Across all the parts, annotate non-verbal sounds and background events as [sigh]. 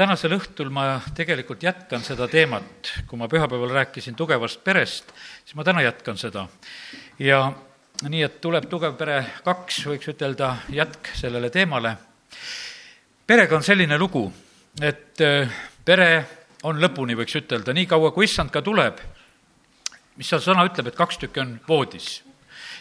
tänasel õhtul ma tegelikult jätkan seda teemat, kui ma pühapäeval rääkisin tugevast perest, siis ma täna jätkan seda. ja nii, et tuleb tugev pere kaks, võiks ütelda, jätk sellele teemale. perega on selline lugu, et äh, pere on lõpuni, võiks ütelda, nii kaua, kui issand ka tuleb, mis seal sõna ütleb, et kaks tükki on voodis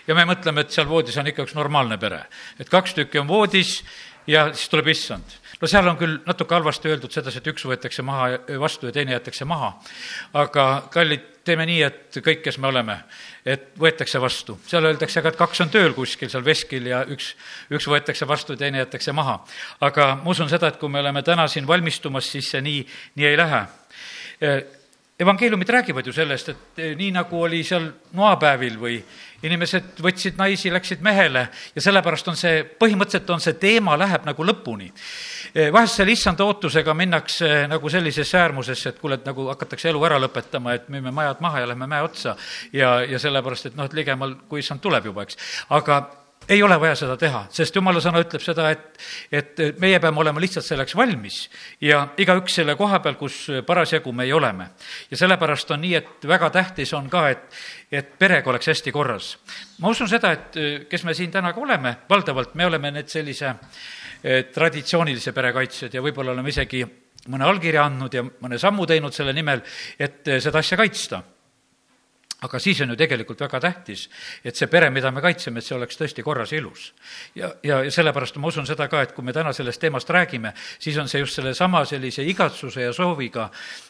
ja me mõtleme, et seal voodis on ikka üks normaalne pere. et kaks tükki on voodis ja siis tuleb issand. No seal on küll natuke halvasti öeldud sedasi, et üks võetakse maha vastu ja teine jäetakse maha. aga kallid, teeme nii, et kõik, kes me oleme, et võetakse vastu. seal öeldakse ka, et kaks on tööl kuskil seal veskil ja üks, üks võetakse vastu ja teine jäetakse maha. aga ma usun seda, et kui me oleme täna siin valmistumas, siis see nii, nii ei lähe evangeeliumid räägivad ju sellest, et nii nagu oli seal noapäevil või inimesed võtsid naisi, läksid mehele ja sellepärast on see, põhimõtteliselt on see teema, läheb nagu lõpuni. Eh, vahest selle issanda ootusega minnakse nagu sellisesse äärmusesse, et kuule, et nagu hakatakse elu ära lõpetama, et müüme majad maha ja lähme mäe otsa ja, ja sellepärast, et noh, et ligemal, kui issand tuleb juba, eks. aga ei ole vaja seda teha, sest jumala sõna ütleb seda, et, et meie peame olema lihtsalt selleks valmis ja igaüks selle koha peal, kus parasjagu meie oleme. ja sellepärast on nii, et väga tähtis on ka, et, et perega oleks hästi korras. ma usun seda, et kes me siin täna ka oleme, valdavalt me oleme need sellise eh, traditsioonilise pere kaitsjad ja võib-olla oleme isegi mõne allkirja andnud ja mõne sammu teinud selle nimel, et eh, seda asja kaitsta aga siis on ju tegelikult väga tähtis, et see pere, mida me kaitseme, et see oleks tõesti korras ja ilus. ja, ja, ja sellepärast ma usun seda ka, et kui me täna sellest teemast räägime, siis on see just sellesama sellise igatsuse ja sooviga,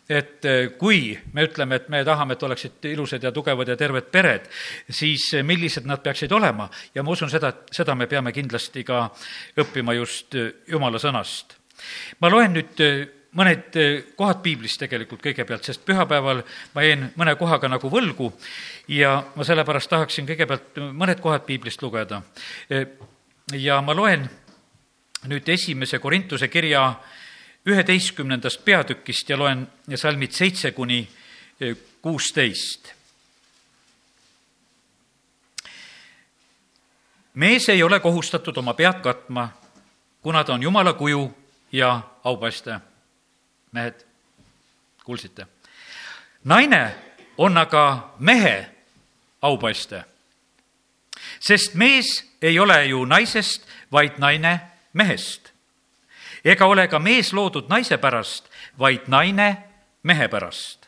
et eh, kui me ütleme, et me tahame, et oleksid ilusad ja tugevad ja terved pered, siis eh, millised nad peaksid olema ja ma usun seda, et seda me peame kindlasti ka õppima just eh, jumala sõnast. ma loen nüüd mõned eh, kohad piiblist tegelikult kõigepealt, sest pühapäeval ma jäin mõne kohaga nagu võlgu ja ma sellepärast tahaksin kõigepealt mõned kohad piiblist lugeda. Eh, ja ma loen nüüd esimese Korintuse kirja üheteistkümnendast peatükist ja loen salmid seitse kuni eh, kuusteist. mees ei ole kohustatud oma pead katma, kuna ta on Jumala kuju ja aupaiste mehed, kuulsite? naine on aga mehe aupaiste. sest mees ei ole ju naisest, vaid naine mehest. ega ole ka mees loodud naise pärast, vaid naine mehe pärast.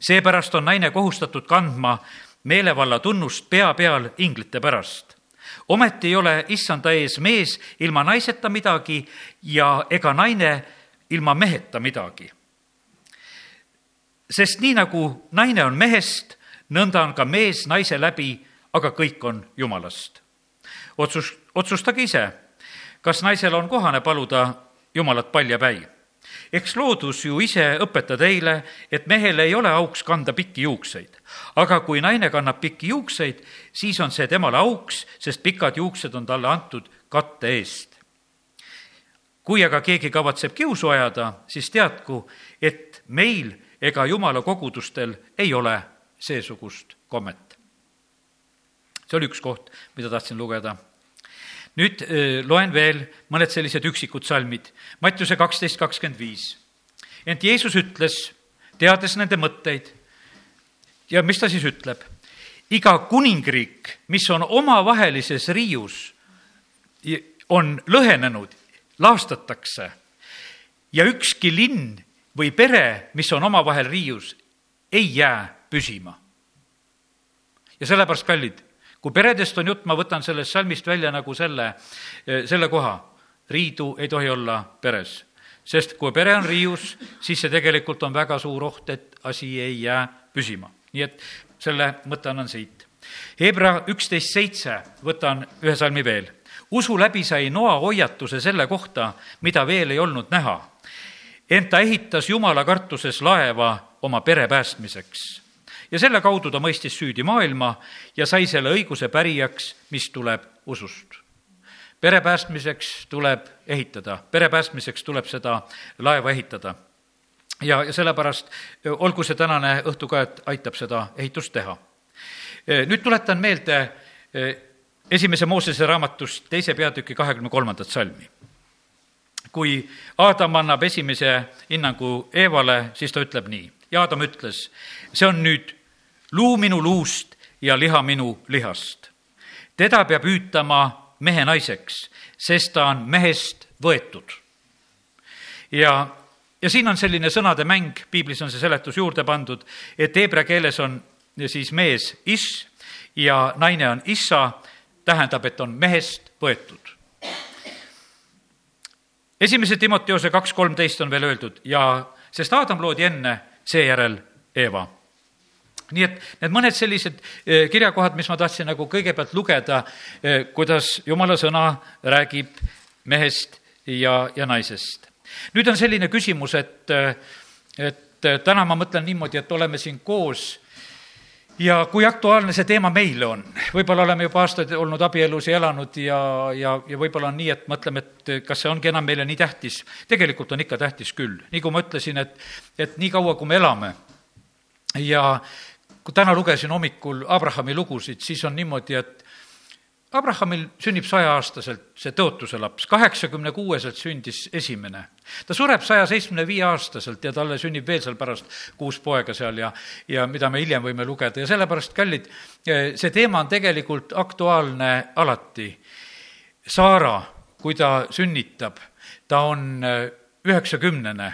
seepärast on naine kohustatud kandma meelevalla tunnust pea peal inglite pärast ometi ei ole issanda ees mees ilma naiseta midagi ja ega naine ilma meheta midagi. sest nii nagu naine on mehest, nõnda on ka mees naise läbi, aga kõik on Jumalast. otsus, otsustage ise, kas naisel on kohane paluda Jumalat paljapäi eks loodus ju ise õpeta teile, et mehel ei ole auks kanda pikki juukseid. aga kui naine kannab pikki juukseid, siis on see temale auks, sest pikad juuksed on talle antud katte eest kui aga keegi kavatseb kiusu ajada, siis teadku, et meil ega jumala kogudustel ei ole seesugust kommet. see oli üks koht, mida tahtsin lugeda. nüüd loen veel mõned sellised üksikud salmid. Mattiuse kaksteist kakskümmend viis. ent Jeesus ütles, teades nende mõtteid, ja mis ta siis ütleb? iga kuningriik, mis on omavahelises riius, on lõhenenud laastatakse ja ükski linn või pere, mis on omavahel riius, ei jää püsima. ja sellepärast, kallid, kui peredest on jutt, ma võtan sellest salmist välja nagu selle, selle koha. riidu ei tohi olla peres, sest kui pere on riius, siis see tegelikult on väga suur oht, et asi ei jää püsima. nii et selle mõtte annan siit. Hebra üksteist seitse, võtan ühe salmi veel usu läbi sai Noa hoiatuse selle kohta, mida veel ei olnud näha. ent ta ehitas Jumala kartuses laeva oma pere päästmiseks. ja selle kaudu ta mõistis süüdi maailma ja sai selle õiguse pärijaks, mis tuleb usust. pere päästmiseks tuleb ehitada, pere päästmiseks tuleb seda laeva ehitada ja, ja sellepärast olgu see tänane õhtu ka, et aitab seda ehitust teha. nüüd tuletan meelde esimese Moosese raamatust teise peatüki kahekümne kolmandat salmi. kui Aadam annab esimese hinnangu Eevale, siis ta ütleb nii ja Aadam ütles, see on nüüd luu minu luust ja liha minu lihast. teda peab hüütama mehe naiseks, sest ta on mehest võetud. ja, ja siin on selline sõnade mäng, piiblis on see seletus juurde pandud, et heebrea keeles on siis mees is ja naine on issa, tähendab, et on mehest võetud. esimese Timoteose kaks kolmteist on veel öeldud ja sest Aadam loodi enne, seejärel Eeva nii et need mõned sellised eh, kirjakohad, mis ma tahtsin nagu kõigepealt lugeda, eh, kuidas jumala sõna räägib mehest ja, ja naisest. nüüd on selline küsimus, et, eh, et täna ma mõtlen niimoodi, et oleme siin koos ja kui aktuaalne see teema meile on, võib-olla oleme juba aastaid olnud abielus ja elanud ja, ja, ja võib-olla on nii, et mõtleme, et kas see ongi enam meile nii tähtis. tegelikult on ikka tähtis küll, nii kui ma ütlesin, et, et nii kaua, kui me elame ja kui täna lugesin hommikul Abrahami lugusid, siis on niimoodi, et Abrahamil sünnib saja-aastaselt see tõotuse laps, kaheksakümne kuueselt sündis esimene. ta sureb saja seitsmekümne viie aastaselt ja talle sünnib veel seal pärast kuus poega seal ja, ja mida me hiljem võime lugeda ja sellepärast, kallid, see teema on tegelikult aktuaalne alati. Saara, kui ta sünnitab, ta on üheksakümnene.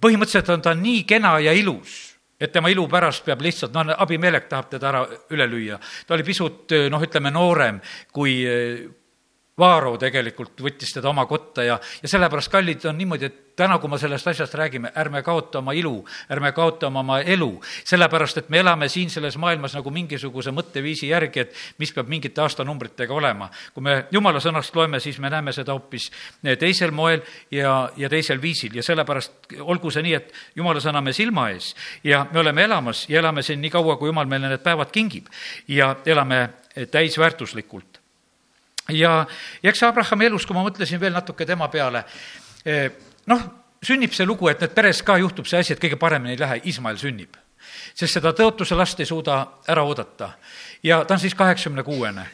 põhimõtteliselt on ta nii kena ja ilus et tema ilu pärast peab lihtsalt, noh, abimelek tahab teda ära üle lüüa. ta oli pisut, noh, ütleme noorem kui Vaaro tegelikult võttis teda oma kotta ja, ja sellepärast, kallid, on niimoodi, et täna, kui me sellest asjast räägime, ärme kaota oma ilu, ärme kaota oma elu, sellepärast et me elame siin selles maailmas nagu mingisuguse mõtteviisi järgi, et mis peab mingite aastanumbritega olema. kui me jumala sõnast loeme, siis me näeme seda hoopis teisel moel ja, ja teisel viisil. Ja sellepärast olgu see nii, et jumala sõna me silma ees ja me oleme elamas ja elame siin nii kaua, kui jumal meile need päevad kingib. Ja elame täisväärtuslikult ja, ja eks Abrahami elus, kui ma mõtlesin veel natuke tema peale, eh, noh, sünnib see lugu, et need peres ka juhtub see asi, et kõige paremini ei lähe, Ismael sünnib. sest seda tõotuse last ei suuda ära oodata. ja ta on siis kaheksakümne kuuene.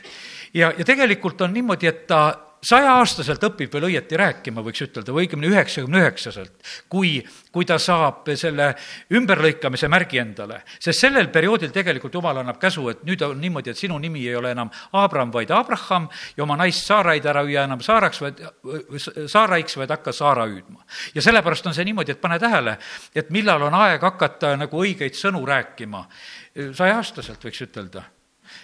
ja, ja tegelikult on niimoodi, et ta saja-aastaselt õpib veel õieti rääkima, võiks ütelda, või õigemini üheksakümne üheksaselt, kui, kui ta saab selle ümberlõikamise märgi endale. sest sellel perioodil tegelikult Jumal annab käsu, et nüüd on niimoodi, et sinu nimi ei ole enam Abram, vaid Abraham ja oma naist Saaraid ära hüüa enam Saaraks, vaid, Saaraiks, vaid hakka Saara hüüdma. ja sellepärast on see niimoodi, et pane tähele, et millal on aeg hakata nagu õigeid sõnu rääkima. saja-aastaselt võiks ütelda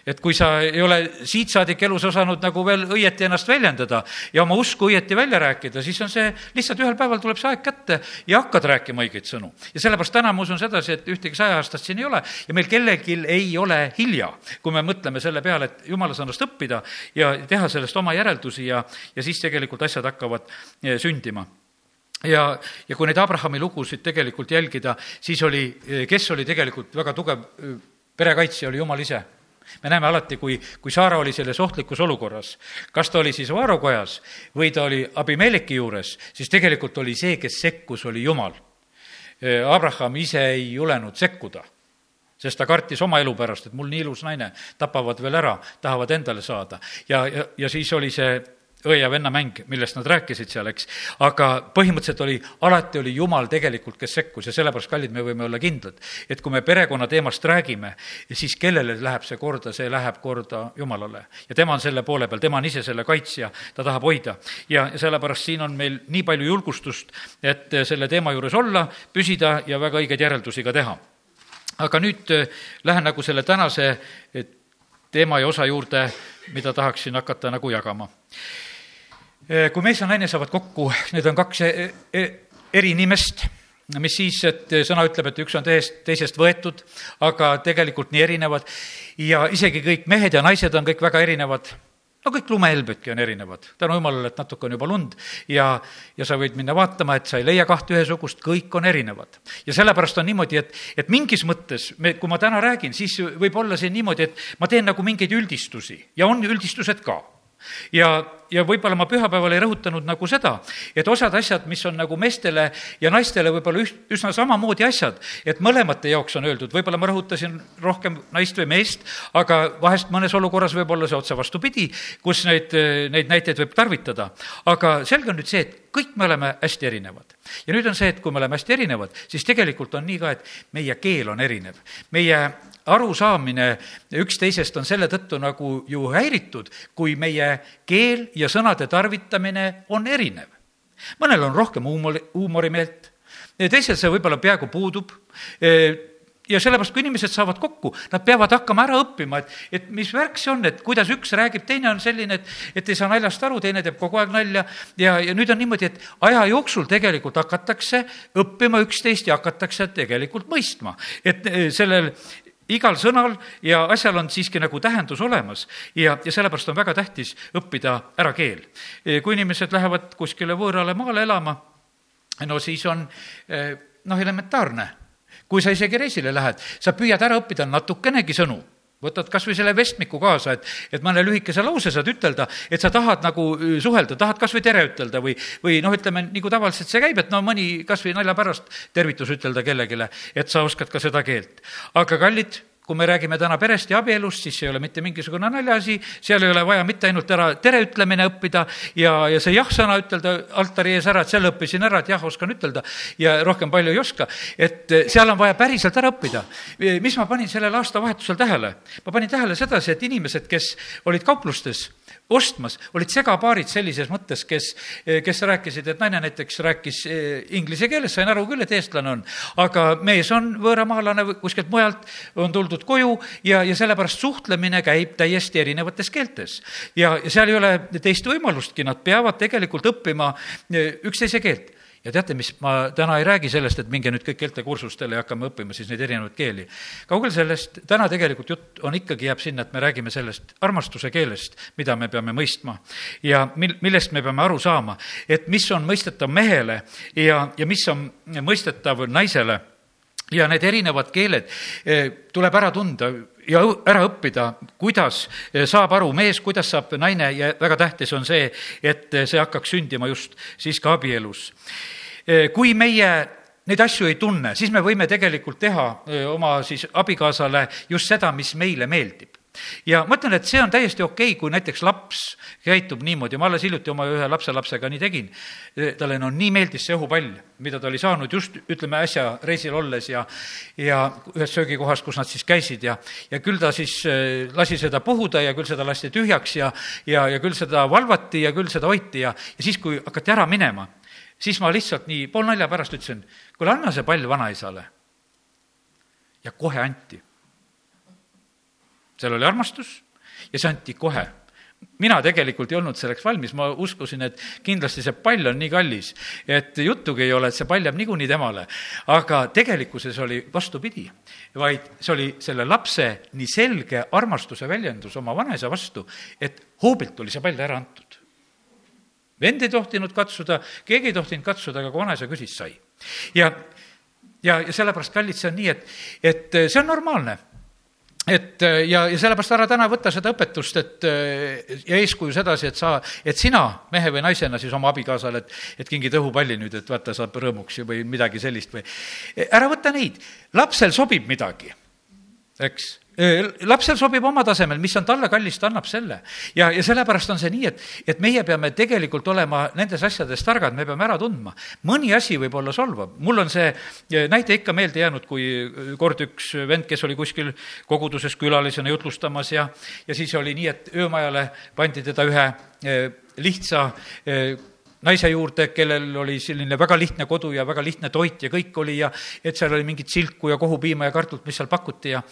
et kui sa ei ole siit saadik elus osanud nagu veel õieti ennast väljendada ja oma usku õieti välja rääkida, siis on see, lihtsalt ühel päeval tuleb see aeg kätte ja hakkad rääkima õigeid sõnu. ja sellepärast täna ma usun sedasi, et ühtegi saja-aastast siin ei ole ja meil kellelgi ei ole hilja, kui me mõtleme selle peale, et jumala sõnast õppida ja teha sellest oma järeldusi ja, ja siis tegelikult asjad hakkavad eh, sündima ja, ja kui neid Abrahami lugusid tegelikult jälgida, siis oli, eh, kes oli tegelikult väga tugev eh, perekaitsja, oli Jumal ise me näeme alati, kui, kui Saara oli selles ohtlikus olukorras, kas ta oli siis Vaaro kojas või ta oli Abimeleki juures, siis tegelikult oli see, kes sekkus, oli Jumal. Abraham ise ei julenud sekkuda, sest ta kartis oma elu pärast, et mul nii ilus naine, tapavad veel ära, tahavad endale saada. ja, ja, ja siis oli see õe ja venna mäng, millest nad rääkisid seal, eks. aga põhimõtteliselt oli, alati oli Jumal tegelikult, kes sekkus ja sellepärast, kallid, me võime olla kindlad, et kui me perekonna teemast räägime, siis kellele läheb see korda, see läheb korda Jumalale. ja tema on selle poole peal, tema on ise selle kaitsja, ta tahab hoida. ja sellepärast siin on meil nii palju julgustust, et selle teema juures olla, püsida ja väga õigeid järeldusi ka teha. aga nüüd äh, lähen nagu selle tänase teema ja osa juurde, mida tahaksin hakata nagu jagama kui mees ja naine saavad kokku, need on kaks e-, e-, eri inimest, mis siis, et sõna ütleb, et üks on teisest, teisest võetud, aga tegelikult nii erinevad ja isegi kõik mehed ja naised on kõik väga erinevad no kõik lumehelbedki on erinevad, tänu jumalale, et natuke on juba lund ja, ja sa võid minna vaatama, et sa ei leia kahte ühesugust, kõik on erinevad. ja sellepärast on niimoodi, et, et mingis mõttes me, kui ma täna räägin, siis võib olla see niimoodi, et ma teen nagu mingeid üldistusi ja on üldistused ka. Ja ja võib-olla ma pühapäeval ei rõhutanud nagu seda, et osad asjad, mis on nagu meestele ja naistele võib-olla üht, üsna samamoodi asjad, et mõlemate jaoks on öeldud, võib-olla ma rõhutasin rohkem naist või meest, aga vahest mõnes olukorras võib olla see otse vastupidi, kus neid, neid näiteid võib tarvitada. aga selge on nüüd see, et kõik me oleme hästi erinevad. Ja nüüd on see, et kui me oleme hästi erinevad, siis tegelikult on nii ka, et meie keel on erinev. meie arusaamine üksteisest on selle tõttu nagu ju häiritud, kui meie keel ja sõnade tarvitamine on erinev. mõnel on rohkem huumori, huumorimeelt, teisel see võib-olla peaaegu puudub ja sellepärast, kui inimesed saavad kokku, nad peavad hakkama ära õppima, et, et mis värk see on, et kuidas üks räägib, teine on selline, et, et ei saa naljast aru, teine teeb kogu aeg nalja ja, ja nüüd on niimoodi, et aja jooksul tegelikult hakatakse õppima üksteist ja hakatakse tegelikult mõistma. et eh, sellel igal sõnal ja asjal on siiski nagu tähendus olemas ja, ja sellepärast on väga tähtis õppida ära keel. Eh, kui inimesed lähevad kuskile võõrale maale elama, no siis on eh, noh, elementaarne kui sa isegi reisile lähed, sa püüad ära õppida natukenegi sõnu võtad kas või selle vestmiku kaasa, et, et mõne lühikese lause saad ütelda, et sa tahad nagu suhelda, tahad kas või tere ütelda või, või noh, ütleme, nagu tavaliselt see käib, et no mõni kas või nalja pärast tervitus ütelda kellelegi, et sa oskad ka seda keelt. aga kallid kui me räägime täna perest ja abielust, siis ei ole mitte mingisugune naljaasi, seal ei ole vaja mitte ainult ära tere ütlemine õppida ja, ja see jah-sõna ütelda altari ees ära, et selle õppisin ära, et jah, oskan ütelda ja rohkem palju ei oska. et eh, seal on vaja päriselt ära õppida. mis ma panin sellel aastavahetusel tähele? ma panin tähele sedasi, et inimesed, kes olid kauplustes, ostmas, olid segapaarid sellises mõttes, kes, kes rääkisid, et naine näiteks rääkis eh, inglise keeles, sain aru küll, et eestlane on, aga mees on võõramaalane kuskilt mujalt, on tuldud koju ja, ja sellepärast suhtlemine käib täiesti erinevates keeltes. ja, ja seal ei ole teist võimalustki, nad peavad tegelikult õppima eh, üksteise keelt ja teate, mis, ma täna ei räägi sellest, et minge nüüd kõik keeltekursustele ja hakkame õppima siis neid erinevaid keeli. kaugel sellest, täna tegelikult jutt on ikkagi, jääb sinna, et me räägime sellest armastuse keelest, mida me peame mõistma ja mil-, millest me peame aru saama, et mis on mõistetav mehele ja, ja mis on mõistetav naisele ja need erinevad keeled eh, tuleb ära tunda ja ära õppida, kuidas eh, saab aru mees, kuidas saab naine ja väga tähtis on see, et see hakkaks sündima just siis ka abielus. Eh, kui meie neid asju ei tunne, siis me võime tegelikult teha eh, oma siis abikaasale just seda, mis meile meeldib ja ma ütlen, et see on täiesti okei okay,, kui näiteks laps käitub niimoodi, ma alles hiljuti oma ühe lapselapsega nii tegin, talle no nii meeldis see õhupall, mida ta oli saanud just, ütleme, äsja reisil olles ja ja ühes söögikohas, kus nad siis käisid ja, ja küll ta siis lasi seda puhuda ja küll seda lasti tühjaks ja ja, ja küll seda valvati ja küll seda hoiti ja, ja siis, kui hakati ära minema, siis ma lihtsalt nii poolnalja pärast ütlesin, kuule, anna see pall vanaisale. ja kohe anti. Seal oli armastus ja see anti kohe mina tegelikult ei olnud selleks valmis, ma uskusin, et kindlasti see pall on nii kallis, et juttugi ei ole, et see pall jääb niikuinii temale. aga tegelikkuses oli vastupidi, vaid see oli selle lapse nii selge armastuse väljendus oma vanaisa vastu, et hoobilt oli see pall ära antud vend ei tohtinud katsuda, keegi ei tohtinud katsuda, aga kui vanaisa küsis, sai. ja, ja, ja sellepärast, kallid, see on nii, et, et see on normaalne et ja, ja sellepärast ära täna võta seda õpetust, et ja eeskuju sedasi, et sa, et sina mehe või naisena siis oma abikaasale, et, et kingid õhupalli nüüd, et vaata, saab rõõmuks või midagi sellist või. ära võta neid, lapsel sobib midagi, eks lapsel sobib oma tasemel, mis on talle kallis, ta annab selle. ja, ja sellepärast on see nii, et, et meie peame tegelikult olema nendes asjades targad, me peame ära tundma. mõni asi võib olla solvav, mul on see näide ikka meelde jäänud, kui kord üks vend, kes oli kuskil koguduses külalisena jutlustamas ja, ja siis oli nii, et öömajale pandi teda ühe lihtsa naise juurde, kellel oli selline väga lihtne kodu ja väga lihtne toit ja kõik oli ja et seal oli mingit silku ja kohupiima ja kartulit, mis seal pakuti ja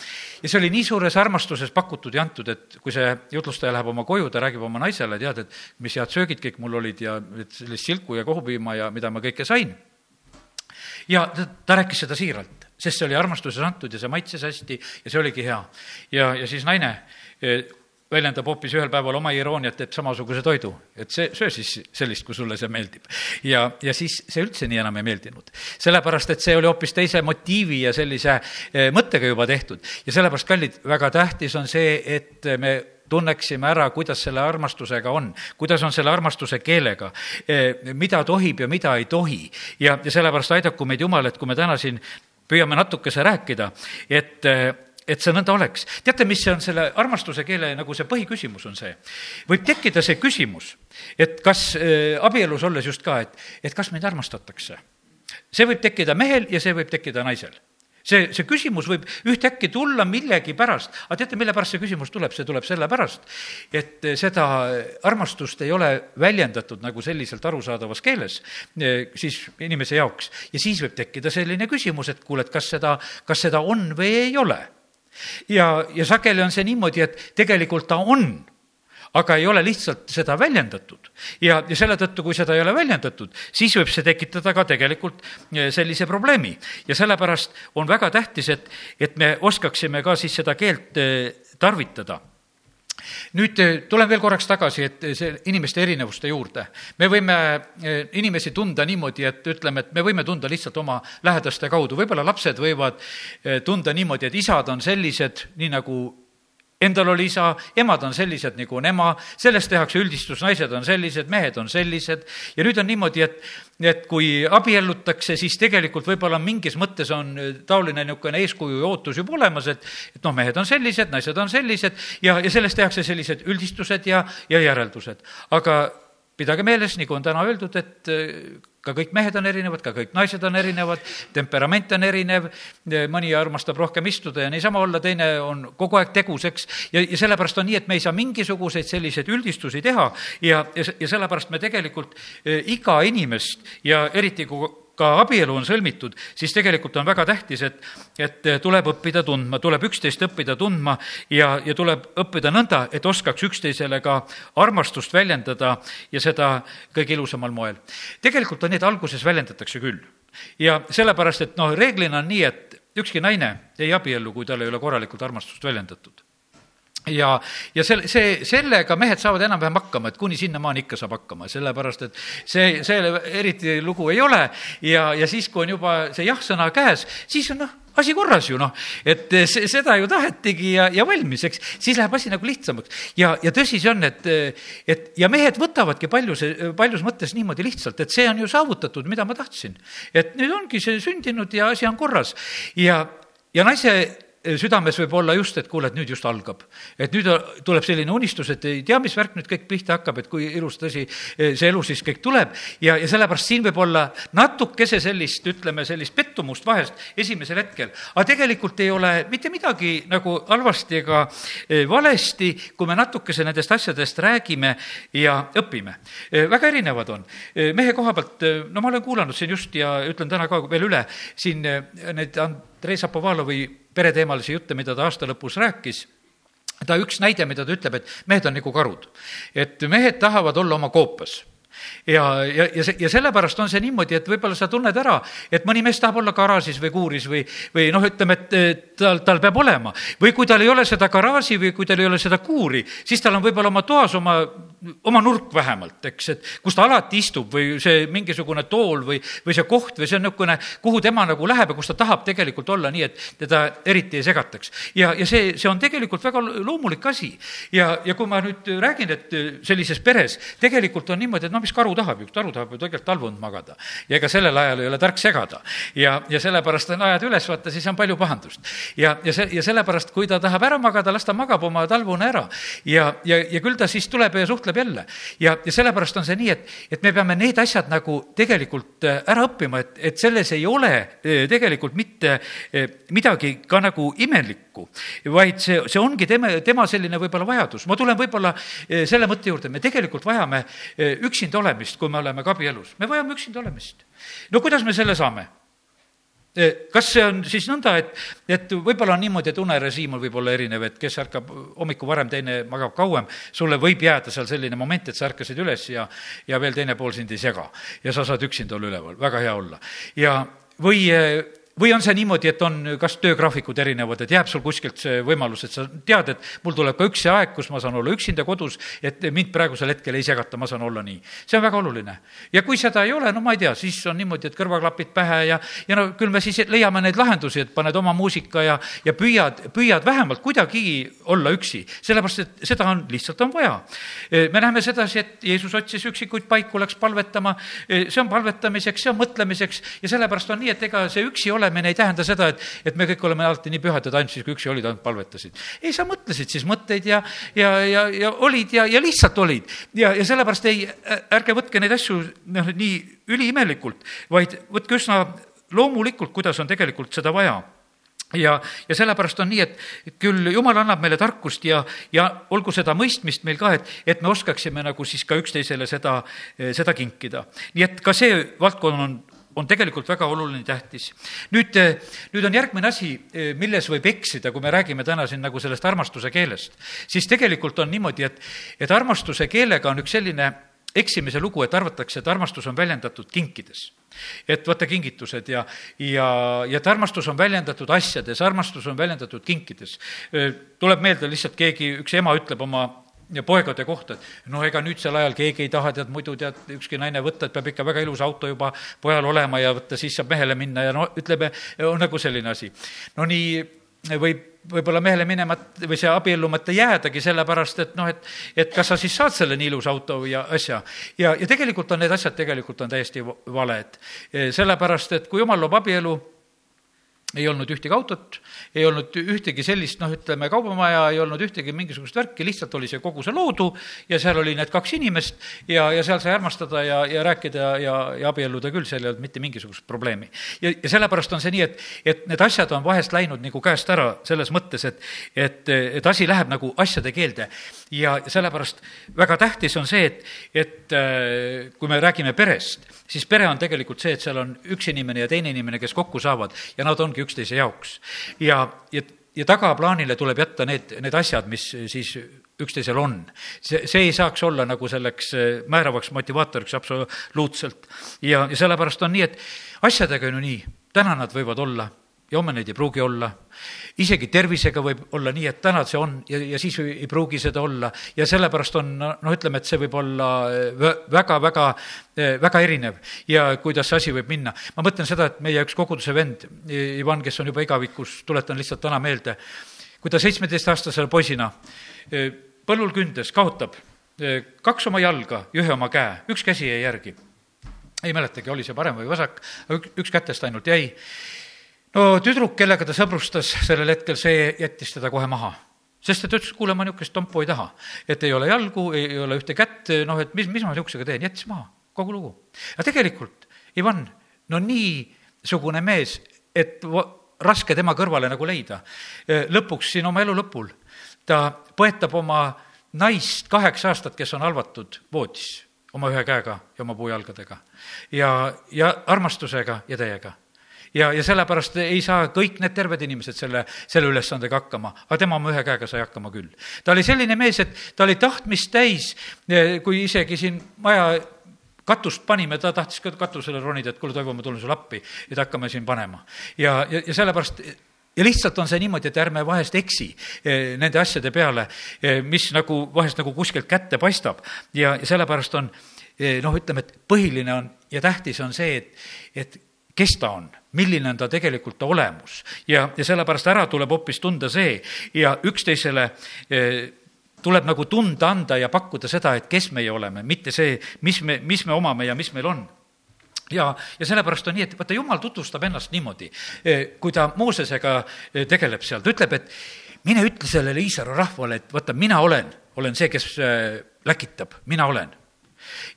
ja see oli nii suures armastuses pakutud ja antud, et kui see jutlustaja läheb oma koju, ta räägib oma naisele, tead, et mis head söögid kõik mul olid ja et sellist silku ja kohupiima ja mida ma kõike sain. ja ta, ta rääkis seda siiralt, sest see oli armastuses antud ja see maitses hästi ja see oligi hea. ja, ja siis naine väljendab hoopis ühel päeval oma irooniat, teeb samasuguse toidu, et see, söö siis sellist, kui sulle see meeldib. ja, ja siis see üldse nii enam ei meeldinud. sellepärast, et see oli hoopis teise motiivi ja sellise eh, mõttega juba tehtud. ja sellepärast, kallid, väga tähtis on see, et me tunneksime ära, kuidas selle armastusega on, kuidas on selle armastuse keelega, mida tohib ja mida ei tohi. ja, ja sellepärast aidaku meid Jumal, et kui me täna siin püüame natukese rääkida, et et see nõnda oleks. teate, mis see on selle armastuse keele nagu see põhiküsimus on see? võib tekkida see küsimus, et kas äh, abielus olles just ka, et, et kas meid armastatakse. see võib tekkida mehel ja see võib tekkida naisel see, see küsimus võib ühtäkki tulla millegipärast, aga teate, mille pärast see küsimus tuleb, see tuleb sellepärast, et seda armastust ei ole väljendatud nagu selliselt arusaadavas keeles eh, siis inimese jaoks. ja siis võib tekkida selline küsimus, et kuule, et kas seda, kas seda on või ei ole. Ja, ja sageli on see niimoodi, et tegelikult ta on aga ei ole lihtsalt seda väljendatud. ja, ja selle tõttu, kui seda ei ole väljendatud, siis võib see tekitada ka tegelikult eh, sellise probleemi. ja sellepärast on väga tähtis, et, et me oskaksime ka siis seda keelt eh, tarvitada nüüd eh, tulen veel korraks tagasi, et see inimeste erinevuste juurde. me võime inimesi tunda niimoodi, et ütleme, et me võime tunda lihtsalt oma lähedaste kaudu, võib-olla lapsed võivad tunda niimoodi, et isad on sellised, nii nagu Endal oli isa, emad on sellised, nagu on ema, sellest tehakse üldistus, naised on sellised, mehed on sellised ja nüüd on niimoodi, et, et kui abiellutakse, siis tegelikult võib-olla mingis mõttes on taoline niisugune eeskuju ja ootus juba olemas, et, et noh, mehed on sellised, naised on sellised ja, ja sellest tehakse sellised üldistused ja, ja järeldused. aga pidage meeles, nagu on täna öeldud, et ka kõik mehed on erinevad, ka kõik naised on erinevad, temperament on erinev, mõni armastab rohkem istuda ja niisama olla, teine on kogu aeg tegus, eks, ja, ja sellepärast on nii, et me ei saa mingisuguseid selliseid üldistusi teha ja, ja, ja sellepärast me tegelikult eh, iga inimest ja eriti, kui ka abielu on sõlmitud, siis tegelikult on väga tähtis, et, et tuleb õppida tundma, tuleb üksteist õppida tundma ja, ja tuleb õppida nõnda, et oskaks üksteisele ka armastust väljendada ja seda kõige ilusamal moel. tegelikult et alguses väljendatakse küll. ja sellepärast, et noh, reeglina on nii, et ükski naine ei abiellu, kui tal ei ole korralikult armastust väljendatud ja, ja selle, see, sellega mehed saavad enam-vähem hakkama, et kuni sinnamaani ikka saab hakkama, sellepärast et see, see eriti lugu ei ole ja, ja siis, kui on juba see jah-sõna käes, siis on noh, asi korras ju noh, et see, seda ju tahetigi ja, ja valmis, eks, siis läheb asi nagu lihtsamaks. ja, ja tõsi see on, et, et ja mehed võtavadki paljus, paljus mõttes niimoodi lihtsalt, et see on ju saavutatud, mida ma tahtsin. et nüüd ongi see sündinud ja asi on korras ja, ja naise südames võib olla just, et kuule, et nüüd just algab. et nüüd tuleb selline unistus, et ei tea, mis värk nüüd kõik pihta hakkab, et kui ilus tõsi see elu siis kõik tuleb ja, ja sellepärast siin võib olla natukese sellist, ütleme, sellist pettumust vahest esimesel hetkel. aga tegelikult ei ole mitte midagi nagu halvasti ega e, valesti, kui me natukese nendest asjadest räägime ja õpime. Väga erinevad on. Mehe koha pealt, no ma olen kuulanud siin just ja ütlen täna ka veel üle, siin need Andrei Zapovalovi pereteemalisi jutte, mida ta aasta lõpus rääkis, ta üks näide, mida ta ütleb, et mehed on nagu karud. et mehed tahavad olla oma koopas ja, ja, ja see, ja sellepärast on see niimoodi, et võib-olla sa tunned ära, et mõni mees tahab olla garaažis või kuuris või, või noh, ütleme, et tal, tal peab olema. või kui tal ei ole seda garaaži või kui tal ei ole seda kuuri, siis tal on võib-olla oma toas oma, oma nurk vähemalt, eks, et kus ta alati istub või see mingisugune tool või, või see koht või see on niisugune, kuhu tema nagu läheb ja kus ta tahab tegelikult olla nii, et teda eriti ei segataks. ja, ja see, see on tegelikult väga loomulik asi. ja, ja kui ma nüüd räägin, et sellises peres tegelikult on niimoodi, et noh, mis karu tahab ju, karu tahab ju tegelikult talvund magada. ja ega sellel ajal ei ole tark segada. ja, ja sellepärast on ajad üles, vaata, siis on palju pahandust. ja, ja see, ja sellepärast, kui ta tahab ära magada, las ta magab oma talvune ära. ja, ja, ja küll ta siis tuleb ja suhtleb jälle. ja, ja sellepärast on see nii, et, et me peame need asjad nagu tegelikult äh, ära õppima, et, et selles ei ole äh, tegelikult mitte äh, midagi ka nagu imelikku, vaid see, see ongi tema, tema selline võib-olla vajadus. ma tulen võib-olla selle mõtte juurde, me tegelikult vajame üksinda olemist, kui me oleme ka abielus. me vajame üksinda olemist. no kuidas me selle saame? Eh, kas see on siis nõnda, et, et võib-olla on niimoodi, et unerežiim võib olla erinev, et kes ärkab hommikul varem, teine magab kauem, sulle võib jääda seal selline moment, et sa ärkasid üles ja, ja veel teine pool sind ei sega. Ja sa saad üksinda olla üleval, väga hea olla. ja, või eh, või on see niimoodi, et on kas töögraafikud erinevad, et jääb sul kuskilt see võimalus, et sa tead, et mul tuleb ka üks see aeg, kus ma saan olla üksinda kodus, et mind praegusel hetkel ei segata, ma saan olla nii. see on väga oluline. ja kui seda ei ole, no ma ei tea, siis on niimoodi, et kõrvaklapid pähe ja, ja no küll me siis leiame neid lahendusi, et paned oma muusika ja, ja püüad, püüad vähemalt kuidagigi olla üksi, sellepärast et seda on, lihtsalt on vaja. me näeme sedasi, et Jeesus otsis üksikuid paiku, läks palvetama, see on palvetamiseks, see on mõtlemiseks ja sellepärast on nii, et ega see üksi ole olemine ei tähenda seda, et, et me kõik oleme alati nii pühad, et ainult siis, kui üksi olid, ainult palvetasid. ei, sa mõtlesid siis mõtteid ja, ja, ja, ja olid ja, ja lihtsalt olid. ja, ja sellepärast ei, ärge võtke neid asju noh, nii üliimelikult, vaid võtke üsna loomulikult, kuidas on tegelikult seda vaja ja, ja sellepärast on nii, et küll jumal annab meile tarkust ja, ja olgu seda mõistmist meil ka, et, et me oskaksime nagu siis ka üksteisele seda, seda kinkida. nii et ka see valdkond on on tegelikult väga oluline, tähtis. nüüd, eh, nüüd on järgmine asi, eh, milles võib eksida, kui me räägime täna siin nagu sellest armastuse keelest, siis tegelikult on niimoodi, et, et armastuse keelega on üks selline eksimise lugu, et arvatakse, et armastus on väljendatud kinkides. et vaata, kingitused ja, ja, ja et armastus on väljendatud asjades, armastus on väljendatud kinkides. Eh, tuleb meelde lihtsalt keegi, üks ema ütleb oma ja poegade kohta, et no ega nüüdsel ajal keegi ei taha, tead, muidu tead, ükski naine võtta, et peab ikka väga ilus auto juba pojal olema ja võtta, siis saab mehele minna ja no ütleme, on nagu selline asi. no nii võib võib-olla mehele minemata või see abiellumata jäädagi sellepärast, et noh, et, et kas sa siis saad selle nii ilusa auto ja asja. ja, ja tegelikult on need asjad tegelikult on täiesti valed. sellepärast, et kui jumal loob abielu, ei olnud ühtegi autot, ei olnud ühtegi sellist, noh, ütleme, kaubamaja, ei olnud ühtegi mingisugust värki, lihtsalt oli see kogu see loodu ja seal oli need kaks inimest ja, ja seal sai armastada ja, ja rääkida ja, ja abielluda küll, seal ei olnud mitte mingisugust probleemi. ja, ja sellepärast on see nii, et, et need asjad on vahest läinud nagu käest ära selles mõttes, et, et, et asi läheb nagu asjade keelde. ja sellepärast väga tähtis on see, et, et kui me räägime perest, siis pere on tegelikult see, et seal on üks inimene ja teine inimene, kes kokku saavad ja nad ongi üksteise jaoks. ja, ja, ja tagaplaanile tuleb jätta need, need asjad, mis siis üksteisel on. see, see ei saaks olla nagu selleks määravaks motivaatoriks absoluutselt. ja, ja sellepärast on nii, et asjadega on ju nii, täna nad võivad olla ja homme neid ei pruugi olla. isegi tervisega võib olla nii, et täna see on ja, ja siis ei pruugi seda olla ja sellepärast on noh, ütleme, et see võib olla väga, väga, väga erinev ja kuidas see asi võib minna. ma mõtlen seda, et meie üks koguduse vend, Ivan, kes on juba igavikus, tuletan lihtsalt täna meelde, kui ta seitsmeteistaastasele poisina põllul kündes kaotab kaks oma jalga ja ühe oma käe, üks käsi jäi järgi ei mäletagi, oli see parem või vasak, üks kätest ainult jäi no tüdruk, kellega ta sõbrustas sellel hetkel, see jättis teda kohe maha sest ta ütles, kuule, ma niisugust tompu ei taha. et ei ole jalgu, ei ole ühte kätt, noh, et mis, mis ma niisugusega teen, jättis maha, kogu lugu. aga tegelikult, Ivan, no niisugune mees, et raske tema kõrvale nagu leida. lõpuks siin oma elu lõpul ta põetab oma naist kaheksa aastat, kes on halvatud voodis oma ühe käega ja oma puujalgadega ja, ja armastusega ja täiega ja, ja sellepärast ei saa kõik need terved inimesed selle, selle ülesandega hakkama, aga tema oma ühe käega sai hakkama küll. ta oli selline mees, et ta oli tahtmist täis, kui isegi siin maja katust panime, ta tahtis ka katusele ronida, et kuule, Toivo, ma tulen sulle appi, et hakkame siin panema. ja, ja, ja sellepärast ja lihtsalt on see niimoodi, et ärme vahest eksi eh, nende asjade peale, eh, mis nagu vahest nagu kuskilt kätte paistab ja, ja sellepärast on eh, noh, ütleme, et põhiline on ja tähtis on see, et, et kes ta on, milline on ta tegelikult ta olemus. Ja, ja sellepärast ära tuleb hoopis tunda see ja üksteisele eh, tuleb nagu tunda anda ja pakkuda seda, et kes meie oleme, mitte see, mis me, mis me omame ja mis meil on. Ja, ja sellepärast on nii, et vaata, jumal tutvustab ennast niimoodi, eh, kui ta Moosesega eh, tegeleb seal, ta ütleb, et mine ütle sellele Iisraeli rahvale, et vaata, mina olen, olen see, kes läkitab, mina olen.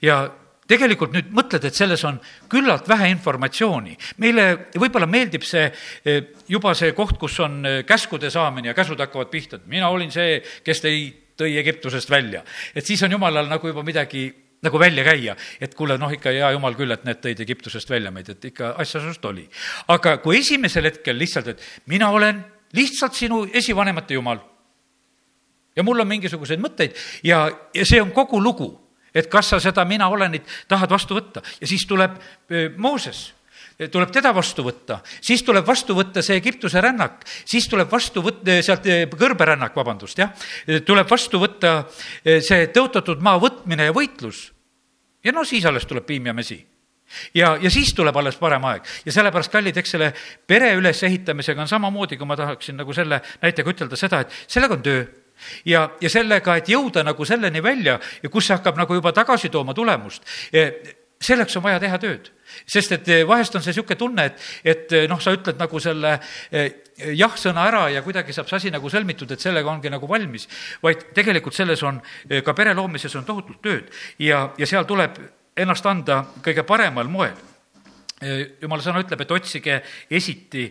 ja tegelikult nüüd mõtled, et selles on küllalt vähe informatsiooni. meile võib-olla meeldib see, eh, juba see koht, kus on eh, käskude saamine ja käsud hakkavad pihta, et mina olin see, kes tõi, tõi Egiptusest välja. et siis on jumalal nagu juba midagi nagu välja käia, et kuule, noh, ikka hea jumal küll, et need tõid Egiptusest välja meid, et ikka asja sinust oli. aga kui esimesel hetkel lihtsalt, et mina olen lihtsalt sinu esivanemate jumal ja mul on mingisuguseid mõtteid ja, ja see on kogu lugu et kas sa seda mina olenit tahad vastu võtta? Ja siis tuleb Mooses. Tuleb teda vastu võtta, siis tuleb vastu võtta see Egiptuse rännak, siis tuleb vastu võtta, sealt kõrberännak, vabandust, jah, tuleb vastu võtta see tõotatud maa võtmine ja võitlus. ja no siis alles tuleb piim ja mesi ja, ja siis tuleb alles parem aeg. Ja sellepärast, kallid, eks selle pere ülesehitamisega on samamoodi, kui ma tahaksin nagu selle näitega ütelda seda, et sellega on töö ja, ja sellega, et jõuda nagu selleni välja ja kus see hakkab nagu juba tagasi tooma tulemust, selleks on vaja teha tööd. sest et vahest on see niisugune tunne, et, et noh, sa ütled nagu selle jah-sõna ära ja kuidagi saab see asi nagu sõlmitud, et sellega ongi nagu valmis, vaid tegelikult selles on, ka pere loomises on tohutult tööd ja, ja seal tuleb ennast anda kõige paremal moel jumala sõna ütleb, et otsige esiti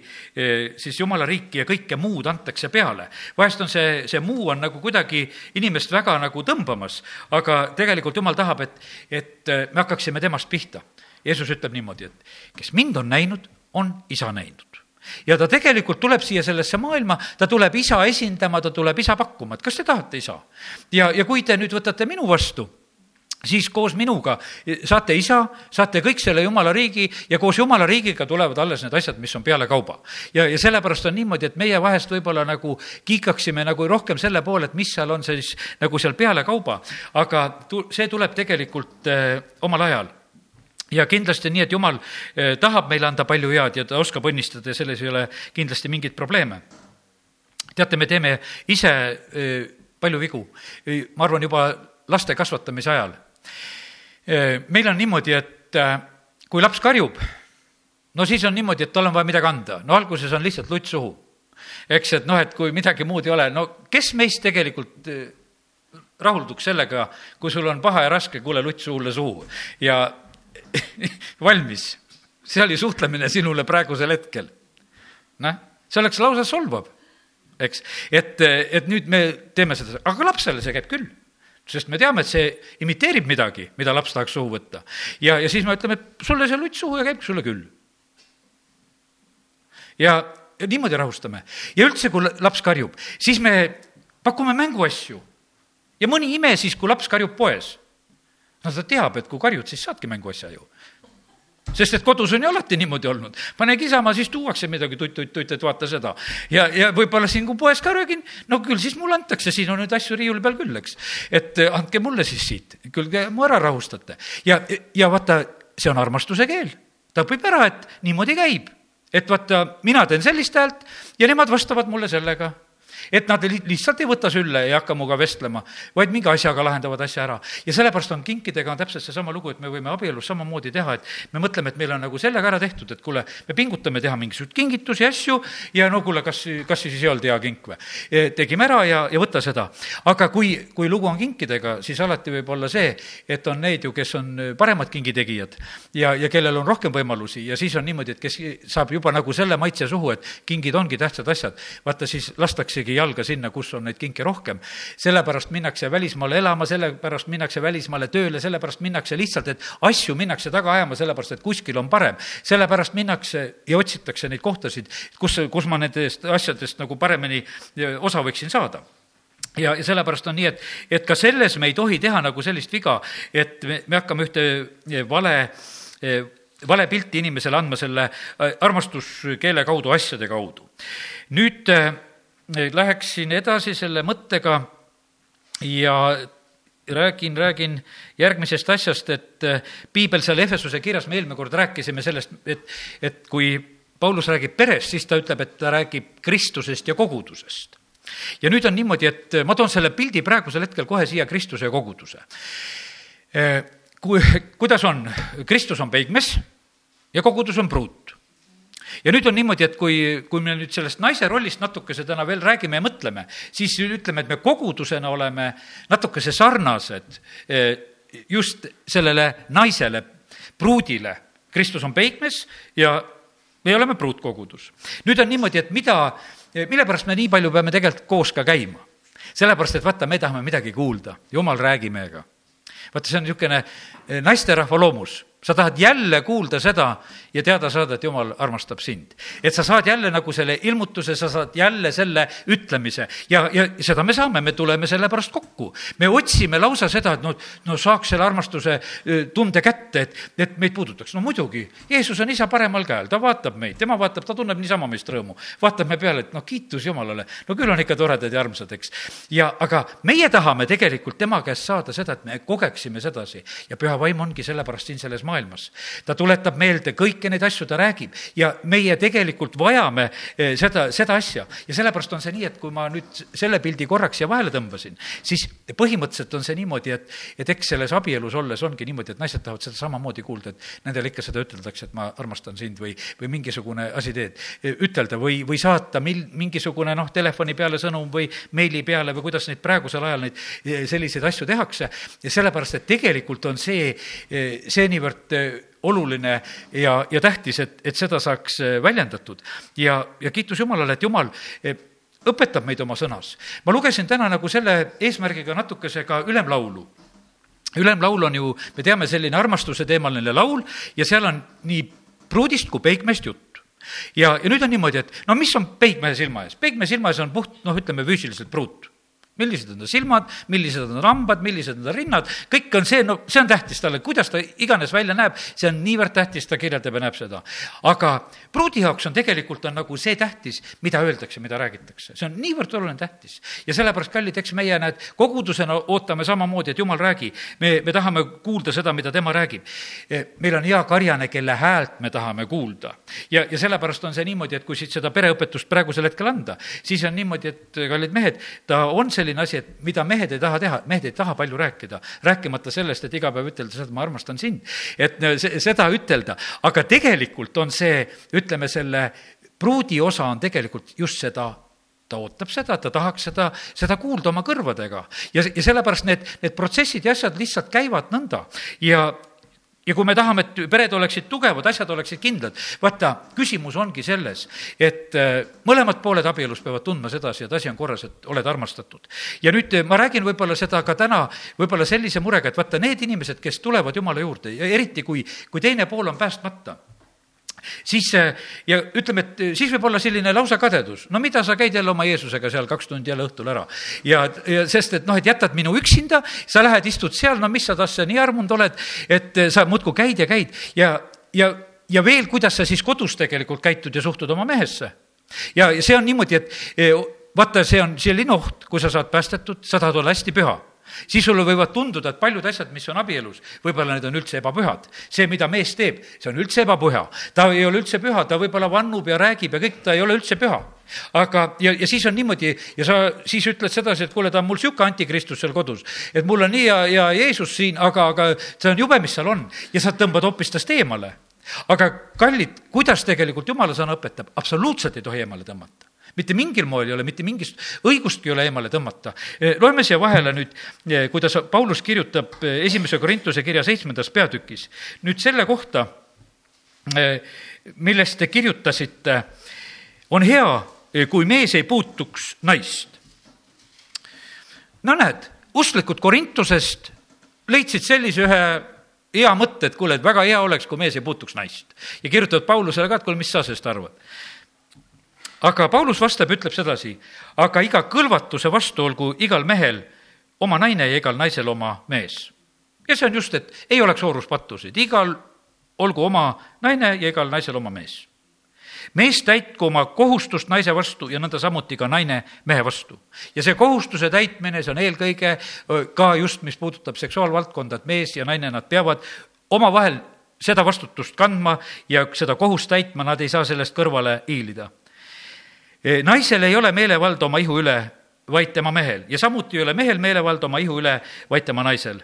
siis jumala riiki ja kõike muud antakse peale. vahest on see, see muu on nagu kuidagi inimest väga nagu tõmbamas, aga tegelikult jumal tahab, et, et me hakkaksime temast pihta. Jeesus ütleb niimoodi, et kes mind on näinud, on isa näinud ja ta tegelikult tuleb siia sellesse maailma, ta tuleb isa esindama, ta tuleb isa pakkuma, et kas te tahate isa? ja, ja kui te nüüd võtate minu vastu siis koos minuga saate isa, saate kõik selle jumala riigi ja koos jumala riigiga tulevad alles need asjad, mis on pealekauba. ja, ja sellepärast on niimoodi, et meie vahest võib-olla nagu kiikaksime nagu rohkem selle poole, et mis seal on siis nagu seal pealekauba, aga tu-, see tuleb tegelikult äh, omal ajal ja kindlasti nii, et jumal äh, tahab meile anda palju head ja ta oskab õnnistada ja selles ei ole kindlasti mingeid probleeme. teate, me teeme ise äh, palju vigu, ma arvan, juba laste kasvatamise ajal meil on niimoodi, et äh, kui laps karjub, no siis on niimoodi, et tal on vaja midagi anda, no alguses on lihtsalt lutt suhu. eks, et noh, et kui midagi muud ei ole, no kes meist tegelikult äh, rahulduks sellega, kui sul on paha ja raske, kuule, lutt suule suhu ja [laughs] valmis. see oli suhtlemine sinule praegusel hetkel. noh, see oleks lausa solvav, eks, et, et nüüd me teeme seda, aga lapsele see käib küll sest me teame, et see imiteerib midagi, mida laps tahaks suhu võtta. ja, ja siis me ütleme, et sulle see lutt suhu ja käib sulle küll. ja, ja niimoodi rahustame. ja üldse, kui laps karjub, siis me pakume mänguasju. ja mõni ime siis, kui laps karjub poes. no ta teab, et kui karjud, siis saadki mänguasja ju sest et kodus on ju alati niimoodi olnud. pane kisama, siis tuuakse midagi tutt-tutt-tutt, et vaata seda. ja, ja võib-olla siin, kui poes ka röögin, no küll siis mulle antakse, siin on nüüd asju riiuli peal küll, eks. et eh, andke mulle siis siit, küll te mu ära rahustate. ja, ja vaata, see on armastuse keel. ta õpib ära, et niimoodi käib. et vaata, mina teen sellist häält ja nemad vastavad mulle sellega et nad lihtsalt ei võta sülle ja ei hakka minuga vestlema, vaid mingi asjaga lahendavad asja ära. ja sellepärast on kinkidega on täpselt seesama lugu, et me võime abielus samamoodi teha, et me mõtleme, et meil on nagu sellega ära tehtud, et kuule, me pingutame teha mingisuguseid kingitusi, asju ja no kuule, kas, kas siis ei olnud hea kink või? E, tegime ära ja, ja võta seda. aga kui, kui lugu on kinkidega, siis alati võib olla see, et on neid ju, kes on paremad kingitegijad ja, ja kellel on rohkem võimalusi ja siis on niimoodi, et kes saab juba nagu selle maitse suhu, et kingid ongi tähtsad asjad, vaata siis lastaksegi jalga sinna, kus on neid kinke rohkem. sellepärast minnakse välismaale elama, sellepärast minnakse välismaale tööle, sellepärast minnakse lihtsalt, et asju minnakse taga ajama, sellepärast et kuskil on parem. sellepärast minnakse ja otsitakse neid kohtasid, kus, kus ma nendest asjadest nagu paremini osa võiksin saada ja, ja sellepärast on nii, et, et ka selles me ei tohi teha nagu sellist viga, et me, me hakkame ühte vale vale pilti inimesele andma selle armastuskeele kaudu, asjade kaudu. nüüd läheksin edasi selle mõttega ja räägin, räägin järgmisest asjast, et äh, piibel seal Efesuse kirjas, me eelmine kord rääkisime sellest, et, et kui Paulus räägib perest, siis ta ütleb, et ta räägib Kristusest ja kogudusest. ja nüüd on niimoodi, et ma toon selle pildi praegusel hetkel kohe siia Kristuse ja koguduse. Äh, kui, kuidas on, Kristus on peigmees ja kogudus on pruut ja nüüd on niimoodi, et kui, kui me nüüd sellest naise rollist natukese täna veel räägime ja mõtleme, siis ütleme, et me kogudusena oleme natukese sarnased eh, just sellele naisele, pruudile. Kristus on peikmees ja me oleme pruutkogudus. nüüd on niimoodi, et mida, mille pärast me nii palju peame tegelikult koos ka käima? sellepärast, et vaata, me tahame midagi kuulda, jumal räägi meiega. vaata, see on niisugune eh, naisterahva loomus sa tahad jälle kuulda seda ja teada saada, et jumal armastab sind. et sa saad jälle nagu selle ilmutuse, sa saad jälle selle ütlemise ja, ja seda me saame, me tuleme selle pärast kokku. me otsime lausa seda, et no, no saaks selle armastuse tunde kätte, et, et meid puudutaks. no muidugi, Jeesus on isa paremal käel, ta vaatab meid, tema vaatab, ta tunneb niisama meist rõõmu. vaatab me peale, et noh, kiitus Jumalale, no küll on ikka toredad ja armsad, eks. ja aga meie tahame tegelikult tema käest saada seda, et me kogeksime sedasi ja püha vaim ongi sellepärast siin selles maailmas. Ta tuletab meelde kõiki neid asju, ta räägib. Ja meie tegelikult vajame eh, seda, seda asja. Ja sellepärast on see nii, et kui ma nüüd selle pildi korraks siia vahele tõmbasin, siis põhimõtteliselt on see niimoodi, et, et eks selles abielus olles ongi niimoodi, et naised tahavad seda samamoodi kuulda, et nendele ikka seda üteldakse, et ma armastan sind või, või mingisugune asi teed, ütelda või, või saata mil-, mingisugune noh, telefoni peale sõnum või meili peale või kuidas neid praegusel ajal neid eh, selliseid asju tehakse. Ja sellepärast, et tegelikult on see, eh, see niivõrd eh, oluline ja, ja tähtis, et, et seda saaks väljendatud. ja, ja kiitus Jumalale, et Jumal õpetab meid oma sõnas. ma lugesin täna nagu selle eesmärgiga natukese ka ülemlaulu ülemlaul on ju, me teame, selline armastuse teemaline laul ja seal on nii pruudist kui peigmeest jutt ja, ja nüüd on niimoodi, et no mis on peigmehe silma ees? peigmehe silma ees on puht, noh, ütleme füüsiliselt pruut millised on ta silmad, millised on hambad, millised on ta rinnad, kõik on see, no see on tähtis talle, kuidas ta iganes välja näeb, see on niivõrd tähtis, ta kirjeldab ja näeb seda. aga pruudi jaoks on tegelikult, on nagu see tähtis, mida öeldakse, mida räägitakse, see on niivõrd oluline tähtis. ja sellepärast, kallid, eks meie, näed, kogudusena ootame samamoodi, et jumal, räägi. me, me tahame kuulda seda, mida tema räägib. Eh, meil on hea karjane, kelle häält me tahame kuulda. ja, ja sellepärast on see niimoodi, et kui siit seda pereõpetust praegusel hetkel anda, siis on niimoodi, et kallid mehed, ta on selline selline asi, et mida mehed ei taha teha, mehed ei taha palju rääkida, rääkimata sellest, et iga päev ütelda seda, et ma armastan sind. et seda ütelda, aga tegelikult on see, ütleme, selle pruudi osa on tegelikult just seda ta ootab seda, ta tahaks seda, seda kuulda oma kõrvadega. ja, ja sellepärast need, need protsessid ja asjad lihtsalt käivad nõnda ja, ja kui me tahame, et pered oleksid tugevad, asjad oleksid kindlad, vaata, küsimus ongi selles, et äh, mõlemad pooled abielus peavad tundma sedasi, et asi on korras, et oled armastatud. ja nüüd äh, ma räägin võib-olla seda ka täna võib-olla sellise murega, et vaata, need inimesed, kes tulevad Jumala juurde ja eriti, kui, kui teine pool on päästmata siis ja ütleme, et siis võib olla selline lausa kadedus. no mida sa käid jälle oma Jeesusega seal kaks tundi jälle õhtul ära. ja, ja sest, et noh, et jätad minu üksinda, sa lähed, istud seal, no mis sa tasse nii armunud oled, et sa muudkui käid ja käid ja, ja, ja veel, kuidas sa siis kodus tegelikult käitud ja suhtud oma mehesse. ja see on niimoodi, et vaata, see on selline oht, kui sa saad päästetud, sa tahad olla hästi püha siis sulle võivad tunduda, et paljud asjad, mis on abielus, võib-olla need on üldse ebapühad. see, mida mees teeb, see on üldse ebapüha. ta ei ole üldse püha, ta võib-olla vannub ja räägib ja kõik, ta ei ole üldse püha. aga, ja, ja siis on niimoodi ja sa siis ütled sedasi, et kuule, ta on mul niisugune antikristus seal kodus, et mul on nii ja, ja Jeesus siin, aga, aga see on jube, mis seal on. ja sa tõmbad hoopis tast eemale. aga kallid, kuidas tegelikult jumala sõna õpetab, absoluutselt ei tohi eemale tõmmata mitte mingil moel ei ole, mitte mingist õigustki ei ole eemale tõmmata. Eh, loeme siia vahele nüüd, eh, kuidas Paulus kirjutab eh, esimese Korintuse kirja seitsmendas peatükis. nüüd selle kohta, millest te kirjutasite, on hea, kui mees ei puutuks naist. no näed, usklikud Korintusest leidsid sellise ühe hea mõtte, et kuule, et väga hea oleks, kui mees ei puutuks naist. ja kirjutavad Paulusele ka, et kuule, mis sa sellest arvad aga Paulus vastab, ütleb sedasi, aga iga kõlvatuse vastu olgu igal mehel oma naine ja igal naisel oma mees. ja see on just, et ei oleks ooruspattusid, igal olgu oma naine ja igal naisel oma mees. mees täitku oma kohustust naise vastu ja nõnda samuti ka naine mehe vastu. ja see kohustuse täitmine, see on eelkõige ka just, mis puudutab seksuaalvaldkonda, et mees ja naine, nad peavad omavahel seda vastutust kandma ja seda kohust täitma, nad ei saa sellest kõrvale hiilida naisel ei ole meelevalda oma ihu üle, vaid tema mehel ja samuti ei ole mehel meelevalda oma ihu üle, vaid tema naisel.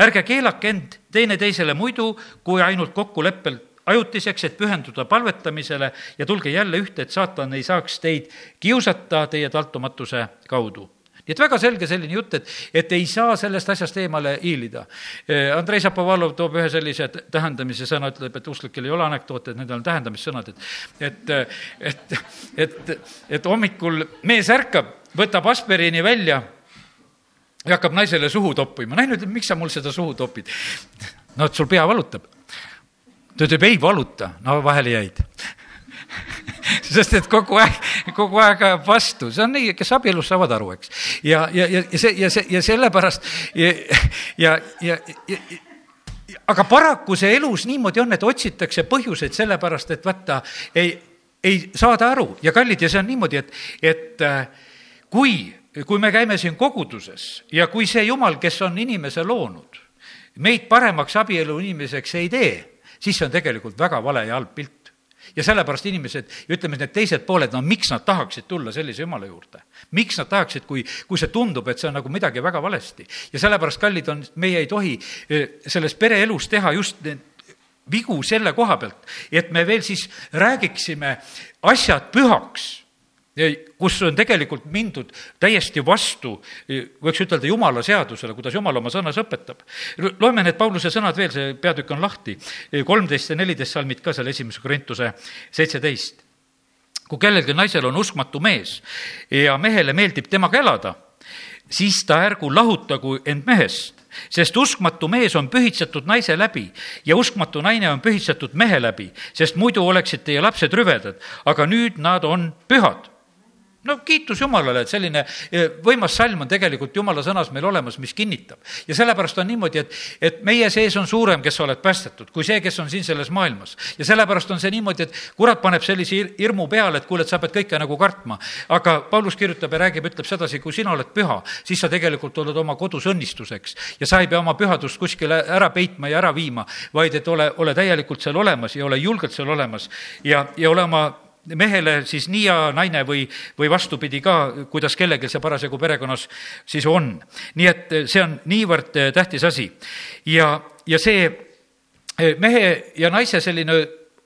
ärge keelake end teineteisele muidu kui ainult kokkuleppel ajutiseks, et pühenduda palvetamisele ja tulge jälle ühte, et saatan ei saaks teid kiusata teie taltumatuse kaudu nii et väga selge selline jutt, et, et ei saa sellest asjast eemale hiilida. Andrei Šapovalov toob ühe sellise tähendamise sõna, ütleb, et usklikel ei ole anekdoote, et need on tähendamissõnad, et, et, et, et, et hommikul mees ärkab, võtab aspiriini välja ja hakkab naisele suhu toppima. naine ütleb, miks sa mul seda suhu topid? no, et sul pea valutab ta ütleb ei valuta, no vahele jäid [laughs] sest et kogu aeg, kogu aeg ajab vastu, see on nii, kes abielus saavad aru, eks. ja, ja, ja see ja see ja sellepärast ja, ja, ja, ja, ja aga paraku see elus niimoodi on, et otsitakse põhjuseid sellepärast, et vaata, ei, ei saada aru. Ja kallid, ja see on niimoodi, et, et äh, kui, kui me käime siin koguduses ja kui see jumal, kes on inimese loonud, meid paremaks abielu inimeseks ei tee, siis see on tegelikult väga vale ja halb pilt ja sellepärast inimesed, ütleme, need teised pooled, no miks nad tahaksid tulla sellise jumala juurde? miks nad tahaksid, kui, kui see tundub, et see on nagu midagi väga valesti? ja sellepärast, kallid on, meie ei tohi eh, selles pereelus teha just need vigu selle koha pealt, et me veel siis räägiksime asjad pühaks kus on tegelikult mindud täiesti vastu, võiks ütelda, jumala seadusele, kuidas jumal oma sõnas õpetab. loeme need Pauluse sõnad veel, see peatükk on lahti, kolmteist ja neliteist salmid ka seal esimese Korintuse seitseteist. kui kellelgi naisel on uskmatu mees ja mehele meeldib temaga elada, siis ta ärgu lahutagu end mehest, sest uskmatu mees on pühitsetud naise läbi ja uskmatu naine on pühitsetud mehe läbi, sest muidu oleksid teie lapsed rüvedad, aga nüüd nad on pühad no kiitus Jumalale, et selline e, võimas salm on tegelikult Jumala sõnas meil olemas, mis kinnitab. ja sellepärast on niimoodi, et, et meie sees on suurem, kes sa oled päästetud, kui see, kes on siin selles maailmas. ja sellepärast on see niimoodi, et kurat paneb sellise hirmu peale, et kuule, et sa pead kõike nagu kartma. aga Paulus kirjutab ja räägib, ütleb sedasi, kui sina oled püha, siis sa tegelikult oled oma kodus õnnistuseks ja sa ei pea oma pühadust kuskile ära peitma ja ära viima, vaid et ole, ole täielikult seal olemas ja ole julgelt seal olemas ja, ja ole oma mehele siis nii hea naine või, või vastupidi ka, kuidas kellelgi see parasjagu perekonnas siis on. nii et see on niivõrd eh, tähtis asi. ja, ja see eh, mehe ja naise selline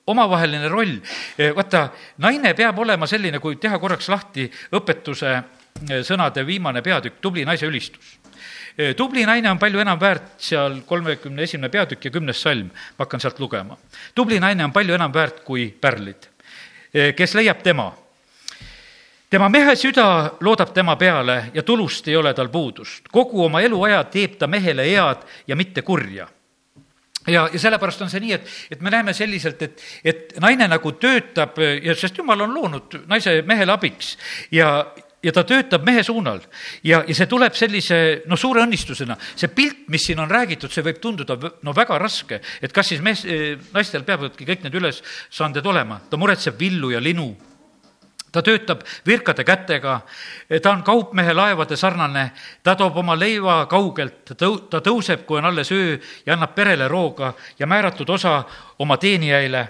omavaheline roll, eh, vaata, naine peab olema selline, kui teha korraks lahti õpetuse sõnade viimane peatükk, tubli naise ülistus tubli naine on palju enam väärt, seal kolmekümne esimene peatükk ja kümnes salm, ma hakkan sealt lugema. tubli naine on palju enam väärt kui pärlid Eh, kes leiab tema. tema mehe süda loodab tema peale ja tulust ei ole tal puudust. kogu oma eluaja teeb ta mehele head ja mitte kurja ja, ja sellepärast on see nii, et, et me näeme selliselt, et, et naine nagu töötab ja sest jumal on loonud naise mehele abiks ja, ja ta töötab mehe suunal. Ja, ja see tuleb sellise noh, suure õnnistusena. see pilt, mis siin on räägitud, see võib tunduda no väga raske, et kas siis mees, eh, naistel peavadki kõik need ülesanded olema, ta muretseb villu ja linu. Ta töötab virkade kätega, ta on kaupmehe laevade sarnane, ta toob oma leiva kaugelt, ta tõuseb, kui on alles öö ja annab perele rooga ja määratud osa oma teenijaile.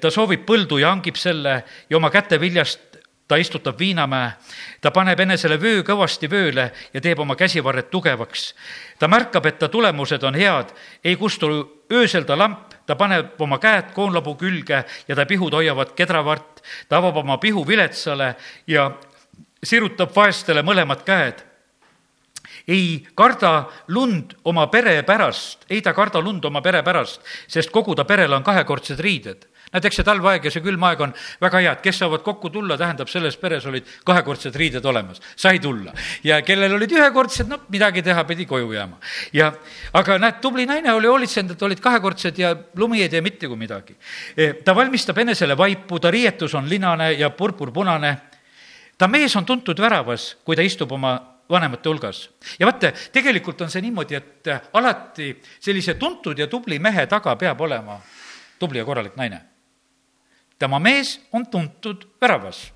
ta soovib põldu ja hangib selle ja oma käte viljast ta istutab viinamäe, ta paneb enesele vöö kõvasti vööle ja teeb oma käsivarred tugevaks. ta märkab, et ta tulemused on head, ei kustu öösel ta lamp, ta paneb oma käed koonlapuu külge ja ta pihud hoiavad kedravart, ta avab oma pihu viletsale ja sirutab vaestele mõlemad käed. Ei karda lund oma pere pärast, ei ta karda lund oma pere pärast, sest kogu ta perel on kahekordsed riided näed, eks see talveaeg ja see külm aeg on väga hea, et kes saavad kokku tulla, tähendab, selles peres olid kahekordsed riided olemas, sai tulla. ja kellel olid ühekordsed, no midagi teha, pidi koju jääma. ja, aga näed, tubli naine oli hoolitsenud, et olid kahekordsed ja lumi ei tee mitte kui midagi. E, ta valmistab enesele vaipu, ta riietus on linane ja purpurpunane. ta mees on tuntud väravas, kui ta istub oma vanemate hulgas. ja vaata, tegelikult on see niimoodi, et alati sellise tuntud ja tubli mehe taga peab olema tubli ja korralik naine tema mees on tuntud väravas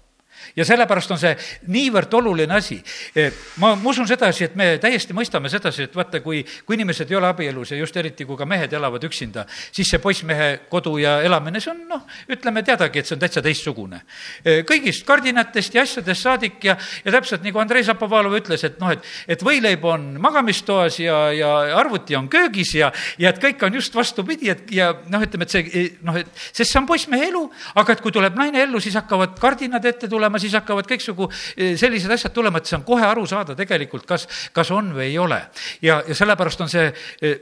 ja sellepärast on see niivõrd oluline asi. Eh, ma, ma usun sedasi, et me täiesti mõistame sedasi, et vaata, kui, kui inimesed ei ole abielus ja just eriti, kui ka mehed elavad üksinda, siis see poissmehe kodu ja elamine, see on noh, ütleme, teadagi, et see on täitsa teistsugune. Eh, kõigist kardinatest ja asjadest saadik ja, ja täpselt nagu Andrei Zapovalov ütles, et noh, et, et võileib on magamistoas ja, ja arvuti on köögis ja, ja et kõik on just vastupidi, et ja noh, ütleme, et see noh, et sest see on poissmehe elu, aga et kui tuleb naine ellu, siis hakkavad kardinad ette tulema, siis hakkavad kõiksugu eh, sellised asjad tulema, et see on kohe aru saada tegelikult, kas, kas on või ei ole. ja, ja sellepärast on see eh,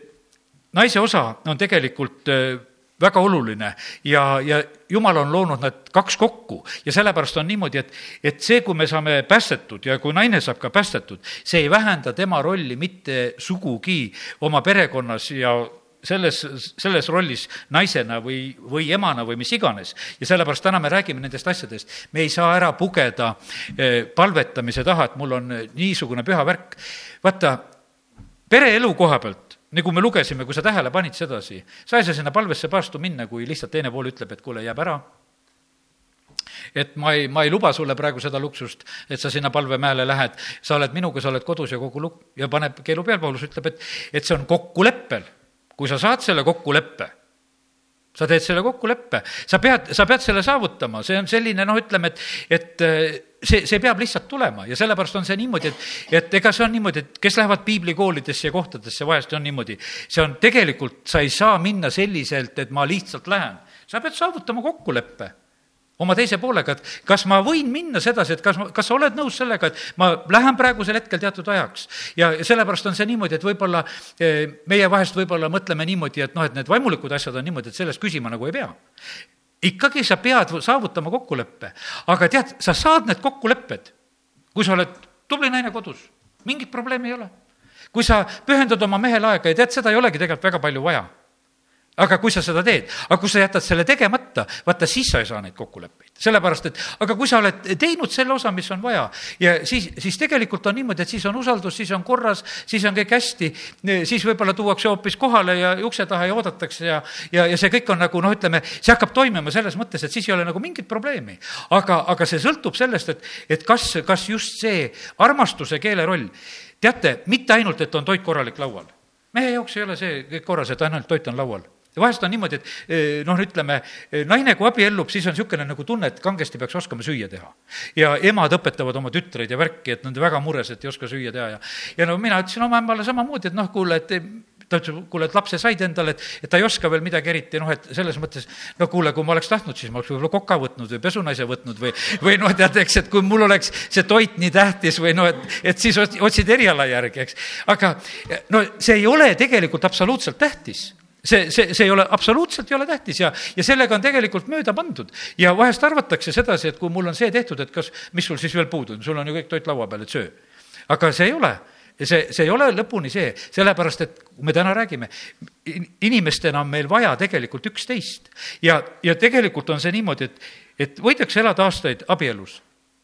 naise osa on tegelikult eh, väga oluline ja, ja jumal on loonud nad kaks kokku ja sellepärast on niimoodi, et, et see, kui me saame päästetud ja kui naine saab ka päästetud, see ei vähenda tema rolli mitte sugugi oma perekonnas ja selles, selles rollis naisena või, või emana või mis iganes. ja sellepärast täna me räägime nendest asjadest. me ei saa ära pugeda eh, palvetamise taha, et mul on niisugune püha värk. vaata, pereelu koha pealt, nagu me lugesime, kui sa tähele panid sedasi, sa ei saa sinna palvesse päästu minna, kui lihtsalt teine pool ütleb, et kuule, jääb ära et ma ei, ma ei luba sulle praegu seda luksust, et sa sinna palvemäele lähed, sa oled minuga, sa oled kodus ja kogu lugu ja paneb keelu peal, Paulus ütleb, et, et see on kokkuleppel. Kui sa saad selle kokkuleppe, sa teed selle kokkuleppe, sa pead, sa pead selle saavutama, see on selline noh, ütleme, et, et äh, see, see peab lihtsalt tulema ja sellepärast on see niimoodi, et, et ega see on niimoodi, et kes lähevad piiblikoolidesse ja kohtadesse, vahest on niimoodi, see on tegelikult, sa ei saa minna selliselt, et ma lihtsalt lähen. sa pead saavutama kokkuleppe oma teise poolega, et kas ma võin minna sedasi, et kas ma, kas sa oled nõus sellega, et ma lähen praegusel hetkel teatud ajaks. ja sellepärast on see niimoodi, et võib-olla eh, meie vahest võib-olla mõtleme niimoodi, et noh, et need vaimulikud asjad on niimoodi, et sellest küsima nagu ei pea ikkagi sa pead saavutama kokkuleppe, aga tead, sa saad need kokkulepped, kui sa oled tubli naine kodus, mingit probleemi ei ole. kui sa pühendad oma mehele aega ja tead, seda ei olegi tegelikult väga palju vaja aga kui sa seda teed, aga kui sa jätad selle tegemata, vaata siis sa ei saa neid kokkuleppeid. sellepärast, et aga kui sa oled teinud selle osa, mis on vaja ja siis, siis tegelikult on niimoodi, et siis on usaldus, siis on korras, siis on kõik hästi, siis võib-olla tuuakse hoopis kohale ja ukse taha ja oodatakse ja, ja, ja see kõik on nagu noh, ütleme, see hakkab toimima selles mõttes, et siis ei ole nagu mingit probleemi. aga, aga see sõltub sellest, et, et kas, kas just see armastuse keeleroll, teate, mitte ainult, et on toit korralik laual mehe jaoks ei ole see kõik korras, et ainult toit on laual vahest on niimoodi, et eh, noh, ütleme, eh, naine, kui abiellub, siis on niisugune nagu tunne, et kangesti peaks oskama süüa teha. ja emad õpetavad oma tütreid ja värki, et nad on väga mures, et ei oska süüa teha ja ja no mina ütlesin oma emmale samamoodi, et noh, kuule, et ta ütles, kuule, et lapse said endale, et, et ta ei oska veel midagi eriti, noh, et selles mõttes, no kuule, kui ma oleks tahtnud, siis ma oleks võib-olla koka võtnud või pesunaise võtnud või, või noh, tead, eks, et kui mul oleks see toit nii tähtis või noh, et, et siis otsid eriala järgi, eks. aga no see ei ole tegelikult absoluutselt tähtis see, see, see ei ole, absoluutselt ei ole tähtis ja, ja sellega on tegelikult mööda pandud. ja vahest arvatakse sedasi, et kui mul on see tehtud, et kas, mis sul siis veel puudu on, sul on ju kõik toit laua peal, et söö. aga see ei ole see, see ei ole lõpuni see, sellepärast et me täna räägime, inimestena on meil vaja tegelikult üksteist. ja, ja tegelikult on see niimoodi, et, et võidakse elada aastaid abielus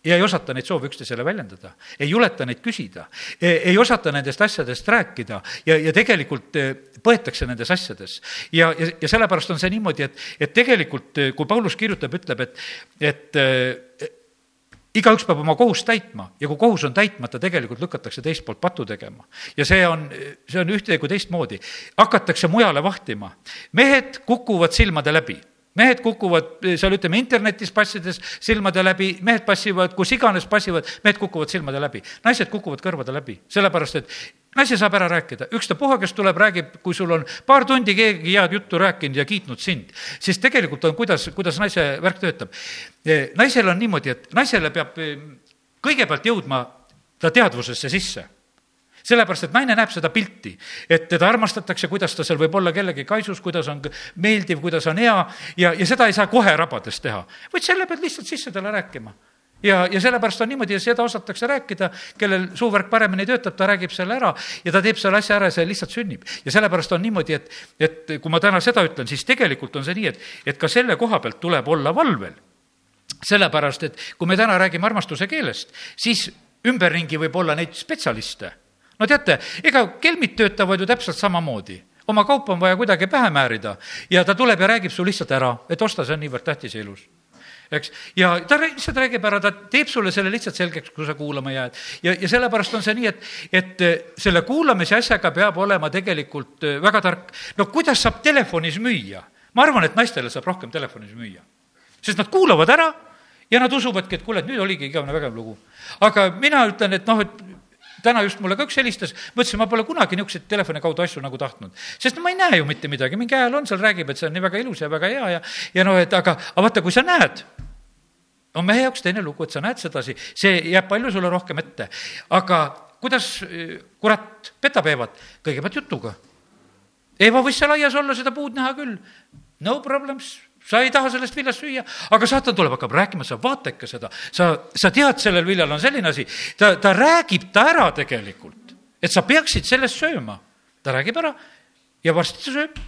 ja ei osata neid soove üksteisele väljendada, ei juleta neid küsida, ei osata nendest asjadest rääkida ja, ja tegelikult eh, põetakse nendes asjades. ja, ja, ja sellepärast on see niimoodi, et, et tegelikult eh, kui Paulus kirjutab, ütleb, et, et igaüks peab oma kohust täitma ja kui kohus on täitmata, tegelikult lükatakse teist poolt patu tegema. ja see on, see on ühte kui teistmoodi. hakatakse mujale vahtima. mehed kukuvad silmade läbi mehed kukuvad seal, ütleme, internetis passides silmade läbi, mehed passivad, kus iganes passivad, mehed kukuvad silmade läbi. naised kukuvad kõrvade läbi, sellepärast et naise saab ära rääkida, ükstapuha, kes tuleb, räägib, kui sul on paar tundi keegi head juttu rääkinud ja kiitnud sind, siis tegelikult on, kuidas, kuidas naise värk töötab. naisel on niimoodi, et naisele peab kõigepealt jõudma ta teadvusesse sisse sellepärast, et naine näeb seda pilti, et teda armastatakse, kuidas ta seal võib olla kellegi kaisus, kuidas on meeldiv, kuidas on hea ja, ja seda ei saa kohe rabades teha, vaid selle pead lihtsalt sisse talle rääkima ja, ja sellepärast on niimoodi ja seda osatakse rääkida, kellel suuvärk paremini töötab, ta räägib selle ära ja ta teeb selle asja ära ja see lihtsalt sünnib. ja sellepärast on niimoodi, et, et kui ma täna seda ütlen, siis tegelikult on see nii, et, et ka selle koha pealt tuleb olla valvel. sellepärast, et kui me täna räägime armastuse keelest, siis ümberringi võib olla neid spetsialiste no teate, ega kelmid töötavad ju täpselt samamoodi oma kaupa on vaja kuidagi pähe määrida ja ta tuleb ja räägib su lihtsalt ära, et osta, see on niivõrd tähtis ja ilus eks, ja ta lihtsalt räägib ära, ta teeb sulle selle lihtsalt selgeks, kui sa kuulama jääd. ja, ja sellepärast on see nii, et, et eh, selle kuulamise asjaga peab olema tegelikult eh, väga tark. no kuidas saab telefonis müüa? ma arvan, et naistele saab rohkem telefonis müüa. sest nad kuulavad ära ja nad usuvadki, et kuule, et nüüd oligi igavene vägev lugu. aga mina ütlen, et noh, et täna just mulle ka üks helistas, mõtlesin, ma pole kunagi niisuguseid telefoni kaudu asju nagu tahtnud. sest no ma ei näe ju mitte midagi, mingi hääl on seal, räägib, et see on nii väga ilus ja väga hea ja, ja noh, et aga, aga vaata, kui sa näed, on mehe jaoks teine lugu, et sa näed sedasi, see jääb palju sulle rohkem ette. aga kuidas kurat petab Eevat? kõigepealt jutuga. Eeva võis seal aias olla, seda puud näha küll. No problems sa ei taha sellest viljast süüa, aga saatan tuleb, hakkab rääkima, sa vaata ikka seda, sa, sa tead, sellel viljal on selline asi, ta, ta räägib ta ära tegelikult, et sa peaksid sellest sööma. ta räägib ära ja varsti ta sööb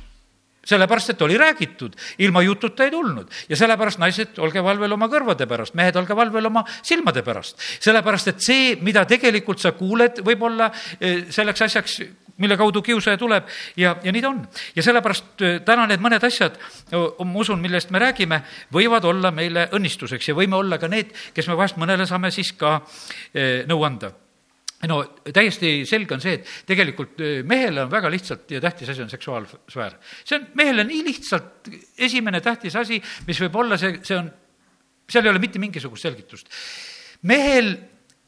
sellepärast, et oli räägitud, ilma jututa ei tulnud ja sellepärast naised, olge valvel oma kõrvade pärast, mehed, olge valvel oma silmade pärast. sellepärast, et see, mida tegelikult sa kuuled, võib-olla eh, selleks asjaks, mille kaudu kiusaja tuleb ja, ja nii ta on. ja sellepärast eh, täna need mõned asjad, ma usun, millest me räägime, võivad olla meile õnnistuseks ja võime olla ka need, kes me vahest mõnele saame siis ka eh, nõu anda no täiesti selge on see, et tegelikult äh, mehele on väga lihtsalt ja tähtis asi on seksuaalsfäär. see on mehele nii lihtsalt esimene tähtis asi, mis võib olla, see, see on, seal ei ole mitte mingisugust selgitust. mehel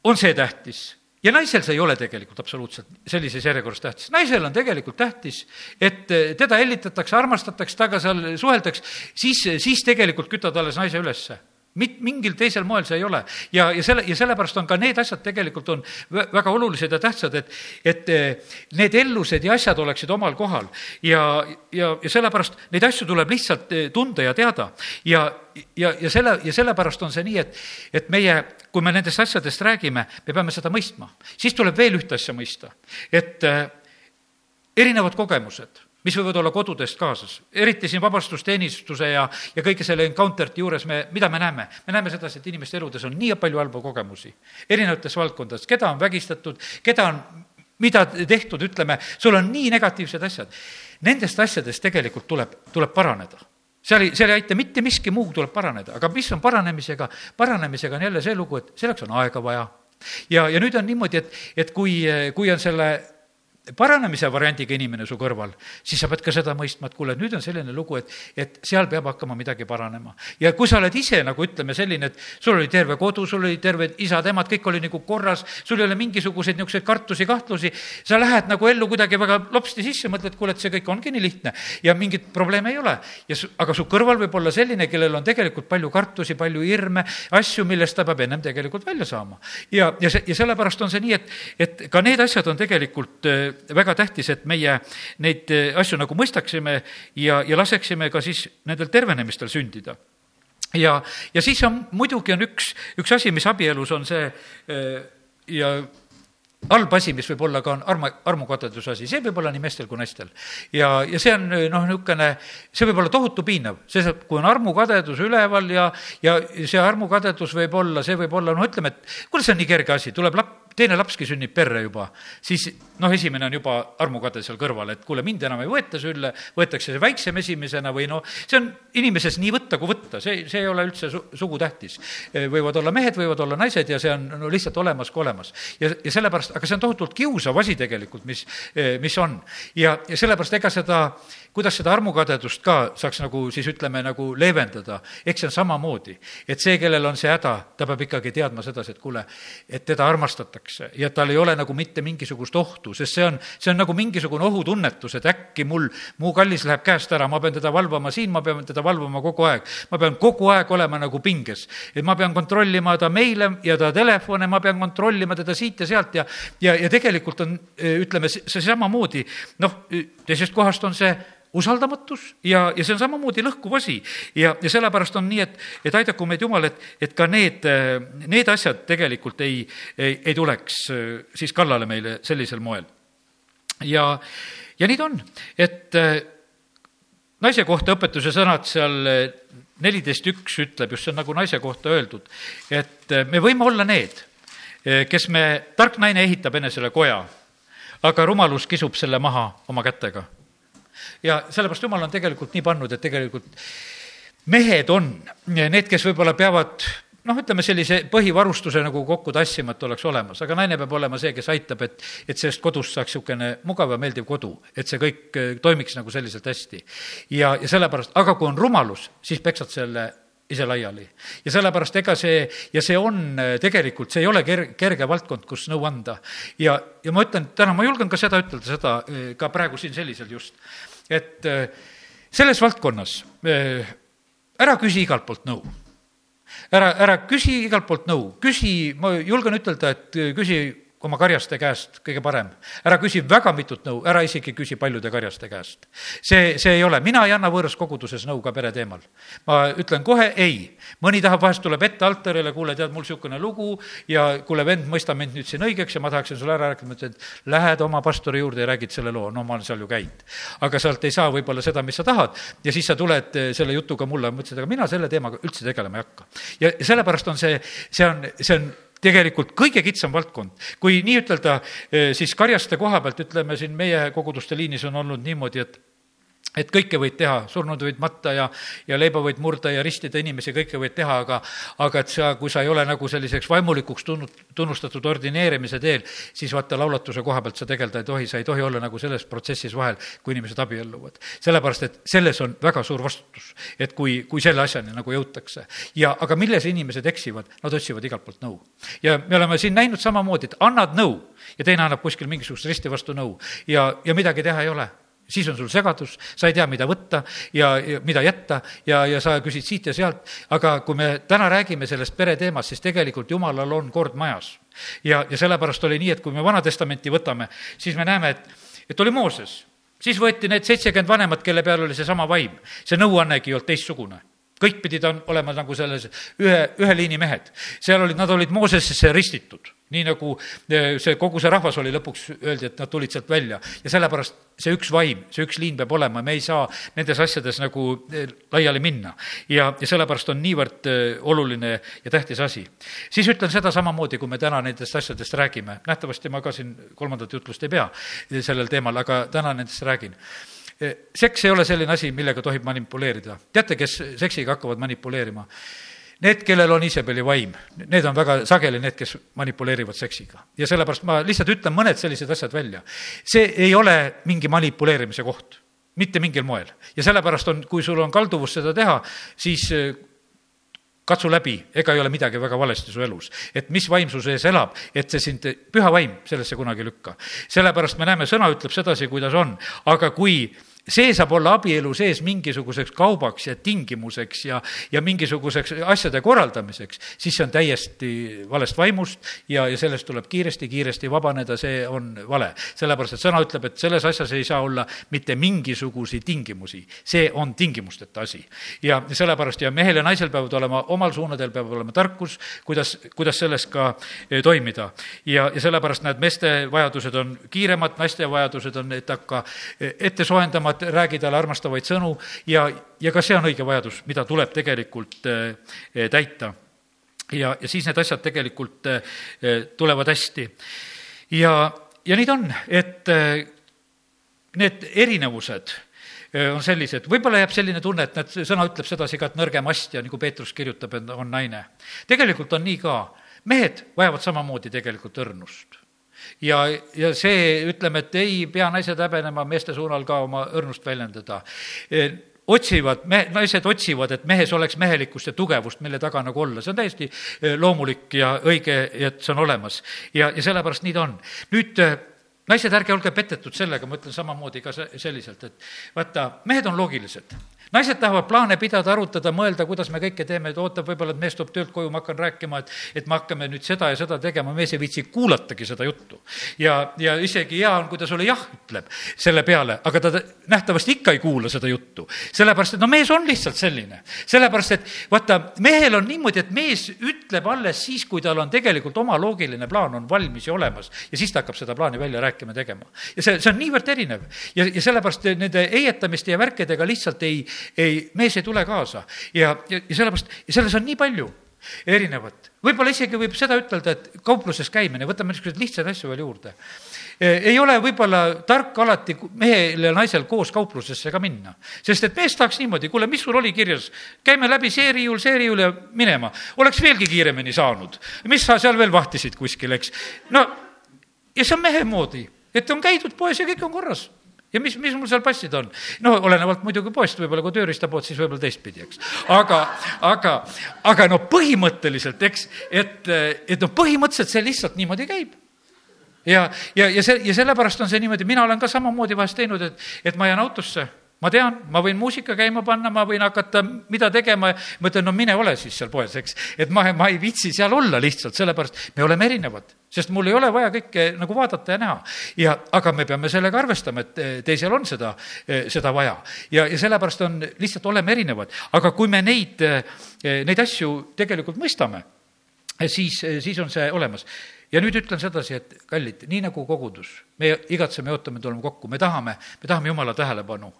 on see tähtis ja naisel see ei ole tegelikult absoluutselt sellises järjekorras tähtis. naisel on tegelikult tähtis, et äh, teda hellitatakse, armastatakse, temaga seal suheldakse, siis, siis tegelikult kütad alles naise ülesse mit-, mingil teisel moel see ei ole. ja, ja selle, ja sellepärast on ka need asjad tegelikult on väga olulised ja tähtsad, et, et eh, need ellused ja asjad oleksid omal kohal. ja, ja, ja sellepärast neid asju tuleb lihtsalt eh, tunda ja teada. ja, ja, ja selle, ja sellepärast on see nii, et, et meie, kui me nendest asjadest räägime, me peame seda mõistma. siis tuleb veel ühte asja mõista, et äh, erinevad kogemused mis võivad olla kodudest kaasas, eriti siin vabastusteenistuse ja, ja kõige selle encounter'ti juures me, mida me näeme? me näeme sedasi, et inimeste eludes on nii palju halbu kogemusi erinevates valdkondades, keda on vägistatud, keda on, mida tehtud, ütleme, sul on nii negatiivsed asjad. Nendest asjadest tegelikult tuleb, tuleb paraneda seal ei, seal ei aita mitte miski muu, tuleb paraneda, aga mis on paranemisega, paranemisega on jälle see lugu, et selleks on aega vaja. ja, ja nüüd on niimoodi, et, et kui, kui on selle paranemise variandiga inimene su kõrval, siis sa pead ka seda mõistma, et kuule, nüüd on selline lugu, et, et seal peab hakkama midagi paranema. ja kui sa oled ise nagu ütleme, selline, et sul oli terve kodu, sul oli terved isad-emad, kõik oli nagu korras, sul ei ole mingisuguseid niisuguseid kartusi, kahtlusi, sa lähed nagu ellu kuidagi väga lopsti sisse, mõtled, kuule, et see kõik ongi nii lihtne ja mingit probleemi ei ole. ja su, aga su kõrval võib olla selline, kellel on tegelikult palju kartusi, palju hirme, asju, millest ta peab ennem tegelikult välja saama. ja, ja see, ja sellepärast on see nii, et, et ka need asjad on tegelikult väga tähtis, et meie neid eh, asju nagu mõistaksime ja, ja laseksime ka siis nendel tervenemistel sündida. Ja, ja siis on, muidugi on üks, üks asi, mis abielus on see eh, ja halb asi, mis võib olla ka, on arma, armukadeduse asi, see võib olla nii meestel kui naistel. ja, ja see on noh, niisugune, see võib olla tohutu piinav, see, kui on armukadedus üleval ja, ja see armukadedus võib olla, see võib olla, noh, ütleme, et kuule, see on nii kerge asi, tuleb lap-, teine lapski sünnib perre juba, siis noh, esimene on juba armukade seal kõrval, et kuule, mind enam ei võeta sülle, võetakse see väiksem esimesena või noh, see on inimeses nii võtta kui võtta, see, see ei ole üldse su, sugutähtis. võivad olla mehed, võivad olla naised ja see on no lihtsalt olemas kui olemas. ja, ja sellepärast, aga see on tohutult kiusav asi tegelikult, mis, mis on. ja, ja sellepärast ega seda kuidas seda armukadedust ka saaks nagu siis ütleme, nagu leevendada, eks see on samamoodi. et see, kellel on see häda, ta peab ikkagi teadma sedasi, et kuule, et teda armastatakse ja tal ei ole nagu mitte mingisugust ohtu, sest see on, see on nagu mingisugune ohutunnetus, et äkki mul, mu kallis läheb käest ära, ma pean teda valvama siin, ma pean teda valvama kogu aeg. ma pean kogu aeg olema nagu pinges. et ma pean kontrollima ta meile ja ta telefone, ma pean kontrollima teda siit ja sealt ja, ja, ja tegelikult on, ütleme, see samamoodi, noh, teisest kohast on see usaldamatus ja, ja see on samamoodi lõhkuv asi. ja, ja sellepärast on nii, et, et aidaku meid Jumal, et, et ka need, need asjad tegelikult ei, ei, ei tuleks äh, siis kallale meile sellisel moel. ja, ja nii ta on, et äh, naise kohta õpetuse sõnad seal äh, neliteist üks ütleb, just see on nagu naise kohta öeldud, et me võime olla need, kes me, tark naine ehitab enesele koja, aga rumalus kisub selle maha oma kätega ja sellepärast jumal on tegelikult nii pannud, et tegelikult mehed on need, kes võib-olla peavad noh, ütleme sellise põhivarustuse nagu kokku tassima, et oleks olemas, aga naine peab olema see, kes aitab, et, et sellest kodust saaks niisugune mugav ja meeldiv kodu, et see kõik eh, toimiks nagu selliselt hästi. ja, ja sellepärast, aga kui on rumalus, siis peksad selle ise laiali. ja sellepärast ega see, ja see on eh, tegelikult, see ei ole ker-, kerge valdkond, kus nõu anda. ja, ja ma ütlen täna, ma julgen ka seda ütelda, seda eh, ka praegu siin sellisel just, et äh, selles valdkonnas äh, ära küsi igalt poolt nõu. ära, ära küsi igalt poolt nõu, küsi, ma julgen ütelda, et äh, küsi oma karjaste käest kõige parem. ära küsi väga mitut nõu, ära isegi küsi paljude karjaste käest. see, see ei ole, mina ei anna võõras koguduses nõu ka pere teemal. ma ütlen kohe ei. mõni tahab, vahest tuleb ette altarile, kuule, tead, mul niisugune lugu ja kuule, vend, mõista mind nüüd siin õigeks ja ma tahaksin sulle ära rääkida, ma ütlen, et lähed oma pastori juurde ja räägid selle loo, no ma olen seal ju käinud. aga sealt ei saa võib-olla seda, mis sa tahad ja siis sa tuled eh, selle jutuga mulle, ma ütlesin, aga mina selle teemaga üldse tegelema ei hakka. ja sellepärast on see, see on, see on tegelikult kõige kitsam valdkond. kui nii ütelda, eh, siis karjaste koha pealt, ütleme siin meie koguduste liinis on olnud niimoodi, et et kõike võid teha, surnud võid matta ja, ja leiba võid murda ja ristida inimesi, kõike võid teha, aga aga et sa, kui sa ei ole nagu selliseks vaimulikuks tunnu-, tunnustatud ordineerimise teel, siis vaata, laulatuse koha pealt sa tegeleda ei tohi, sa ei tohi olla nagu selles protsessis vahel, kui inimesed abielluvad. sellepärast, et selles on väga suur vastutus, et kui, kui selle asjani nagu jõutakse. ja aga milles inimesed eksivad, nad otsivad igalt poolt nõu. ja me oleme siin näinud samamoodi, et annad nõu ja teine annab kuskil mingisugust risti vastu nõu ja, ja midagi teha ei ole siis on sul segadus, sa ei tea, mida võtta ja, ja mida jätta ja, ja sa küsid siit ja sealt, aga kui me täna räägime sellest pereteemast, siis tegelikult Jumalal on kord majas. ja, ja sellepärast oli nii, et kui me Vana Testamenti võtame, siis me näeme, et, et oli Mooses, siis võeti need seitsekümmend vanemat, kelle peal oli seesama vaim. see nõuannegi ei olnud teistsugune kõik pidid olema nagu selles ühe, ühe liini mehed. seal olid, nad olid Moosesesse ristitud nii nagu eh, see, kogu see rahvas oli lõpuks, öeldi, et nad tulid sealt välja ja sellepärast see üks vaim, see üks liin peab olema, me ei saa nendes asjades nagu eh, laiali minna. ja, ja sellepärast on niivõrd eh, oluline ja tähtis asi. siis ütlen seda samamoodi, kui me täna nendest asjadest räägime, nähtavasti ma ka siin kolmandat jutlust ei pea sellel teemal, aga täna nendest räägin seks ei ole selline asi, millega tohib manipuleerida. teate, kes seksiga hakkavad manipuleerima? Need, kellel on Iisabeli vaim, need on väga sageli need, kes manipuleerivad seksiga. ja sellepärast ma lihtsalt ütlen mõned sellised asjad välja. see ei ole mingi manipuleerimise koht, mitte mingil moel. ja sellepärast on, kui sul on kalduvus seda teha, siis äh, katsu läbi, ega ei ole midagi väga valesti su elus. et mis vaim su sees elab, et see sind, püha vaim sellesse kunagi lükka. sellepärast me näeme, sõna ütleb sedasi, kuidas on, aga kui see saab olla abielu sees mingisuguseks kaubaks ja tingimuseks ja, ja mingisuguseks asjade korraldamiseks, siis see on täiesti valest vaimust ja, ja sellest tuleb kiiresti-kiiresti vabaneda, see on vale. sellepärast, et sõna ütleb, et selles asjas ei saa olla mitte mingisuguseid tingimusi, see on tingimusteta asi. ja sellepärast ja mehel ja naisel peavad olema omal suunadel, peab olema tarkus, kuidas, kuidas selles ka eh, toimida. ja, ja sellepärast näed, meeste vajadused on kiiremad, naiste vajadused on, et hakka eh, ette soojendama, armad, räägi talle armastavaid sõnu ja, ja ka see on õige vajadus, mida tuleb tegelikult äh, täita. ja, ja siis need asjad tegelikult äh, tulevad hästi. ja, ja nii ta on, et need erinevused on sellised, võib-olla jääb selline tunne, et näed, sõna ütleb sedasi ka, et nõrgem astja, nagu Peetrus kirjutab, on naine. tegelikult on nii ka, mehed vajavad samamoodi tegelikult õrnust ja, ja see, ütleme, et ei pea naised häbenema meeste suunal ka oma õrnust väljendada e, otsivad, me, naised otsivad, et mehes oleks mehelikkust ja tugevust, mille taga nagu olla, see on täiesti e, loomulik ja õige, et see on olemas. ja, ja sellepärast nii ta on. nüüd e, naised, ärge olge petetud sellega, ma ütlen samamoodi ka selliselt, et vaata, mehed on loogilised naised tahavad plaane pidada, arutada, mõelda, kuidas me kõike teeme, et ootab võib-olla, et mees tuleb töölt koju, ma hakkan rääkima, et, et me hakkame nüüd seda ja seda tegema, mees ei viitsi kuulatagi seda juttu. ja, ja isegi hea on, kui ta sulle jah ütleb selle peale, aga ta nähtavasti ikka ei kuula seda juttu. sellepärast, et no mees on lihtsalt selline. sellepärast, et vaata, mehel on niimoodi, et mees ütleb alles siis, kui tal on tegelikult oma loogiline plaan on valmis ja olemas ja siis ta hakkab seda plaani välja rääkima, tegema. ja see, see on niivõrd erinev ja, ja sellepärast nende heietamiste ja värkidega lihtsalt ei, ei, mees ei tule kaasa ja, ja, ja sellepärast, ja selles on nii palju erinevat. võib-olla isegi võib seda ütelda, et kaupluses käimine, võtame niisuguseid lihtsaid asju veel juurde. E, ei ole võib-olla tark alati mehel ja naisel koos kauplusesse ka minna, sest et mees tahaks niimoodi, kuule, mis sul oli kirjas, käime läbi see riiul, see riiul ja minema. oleks veelgi kiiremini saanud. mis sa seal veel vahtisid kuskil, eks. no ja see on mehe moodi, et on käidud poes ja kõik on korras ja mis, mis mul seal passida on? no olenevalt muidugi poest, võib-olla kui tööriistapood, siis võib-olla teistpidi, eks. aga, aga, aga no põhimõtteliselt, eks, et, et noh, põhimõtteliselt see lihtsalt niimoodi käib ja, ja, ja see, ja sellepärast on see niimoodi, mina olen ka samamoodi vahest teinud, et, et ma jään autosse, ma tean, ma võin muusika käima panna, ma võin hakata mida tegema, ma ütlen, no mine ole siis seal poes, eks. et ma, ma ei viitsi seal olla lihtsalt, sellepärast me oleme erinevad sest mul ei ole vaja kõike nagu vaadata ja näha. ja, aga me peame sellega arvestama, et eh, teisel on seda, eh, seda vaja. ja, ja sellepärast on, lihtsalt oleme erinevad. aga kui me neid, eh, neid asju tegelikult mõistame, siis, siis on see olemas ja nüüd ütlen sedasi, et kallid, nii nagu kogudus, me igatseme ja ootame, tuleme kokku, me tahame, me tahame Jumala tähelepanu.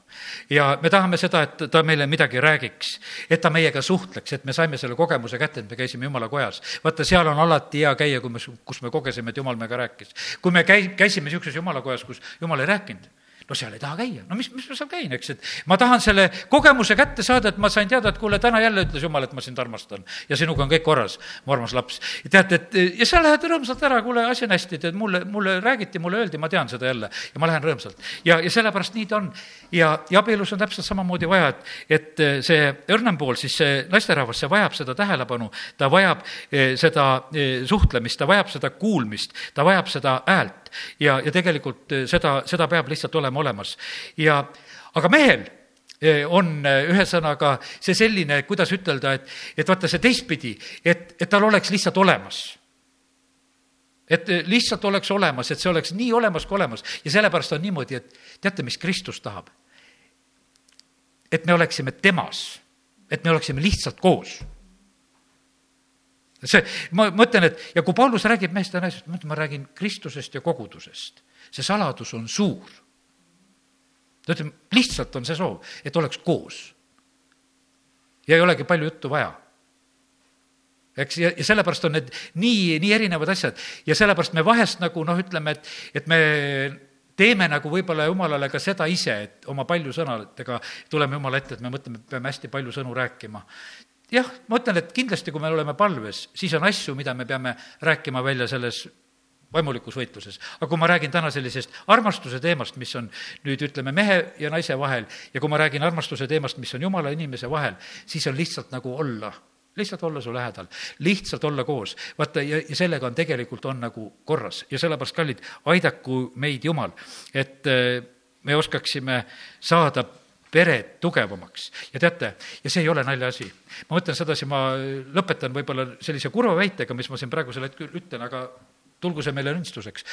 ja me tahame seda, et ta meile midagi räägiks, et ta meiega suhtleks, et me saime selle kogemuse kätte, et me käisime Jumala kojas. vaata, seal on alati hea käia, kui me, kus me kogesime, et Jumal meiega rääkis. kui me käi-, käisime niisuguses Jumala kojas, kus Jumal ei rääkinud no seal ei taha käia, no mis, mis ma seal käin, eks, et ma tahan selle kogemuse kätte saada, et ma sain teada, et kuule, täna jälle ütles Jumal, et ma sind armastan ja sinuga on kõik korras, mu armas laps. teate, et ja sa lähed rõõmsalt ära, kuule, asi on hästi, tead, mulle, mulle räägiti, mulle öeldi, ma tean seda jälle ja ma lähen rõõmsalt. ja, ja sellepärast nii ta on. ja, ja abielus on täpselt samamoodi vaja, et, et see õrnem pool, siis see naisterahvas, see vajab seda tähelepanu, ta vajab eh, seda eh, suhtlemist, ta vajab seda kuulmist, ta vajab seda häält ja, ja tegelikult eh, seda, seda peab lihtsalt olema olemas. ja, aga mehel eh, on eh, ühesõnaga see selline, kuidas ütelda, et, et vaata see teistpidi, et, et tal oleks lihtsalt olemas et lihtsalt oleks olemas, et see oleks nii olemas kui olemas ja sellepärast on niimoodi, et teate, mis Kristus tahab? et me oleksime temas, et me oleksime lihtsalt koos see, ma mõtlen, et ja kui Paulus räägib meest ja naisest, ma mõtlen, ma räägin Kristusest ja kogudusest. see saladus on suur. ta ütleb, lihtsalt on see soov, et oleks koos. ja ei olegi palju juttu vaja. eks, ja, ja sellepärast on need nii, nii erinevad asjad ja sellepärast me vahest nagu noh, ütleme, et, et me teeme nagu võib-olla jumalale ka seda ise, et oma palju sõnadega tuleme jumala ette, et me mõtleme, peame hästi palju sõnu rääkima jah, ma ütlen, et kindlasti, kui me oleme palves, siis on asju, mida me peame rääkima välja selles vaimulikus võitluses. aga kui ma räägin täna sellisest armastuse teemast, mis on nüüd ütleme, mehe ja naise vahel ja kui ma räägin armastuse teemast, mis on jumala ja inimese vahel, siis on lihtsalt nagu olla lihtsalt olla su lähedal, lihtsalt olla koos. vaata, ja, ja sellega on tegelikult, on nagu korras ja sellepärast, kallid, aidaku meid Jumal, et äh, me oskaksime saada pered tugevamaks. ja teate, ja see ei ole naljaasi. ma mõtlen sedasi, ma lõpetan võib-olla sellise kurva väitega, mis ma siin praegusel hetkel ütlen, aga tulgu see meile õnnistuseks.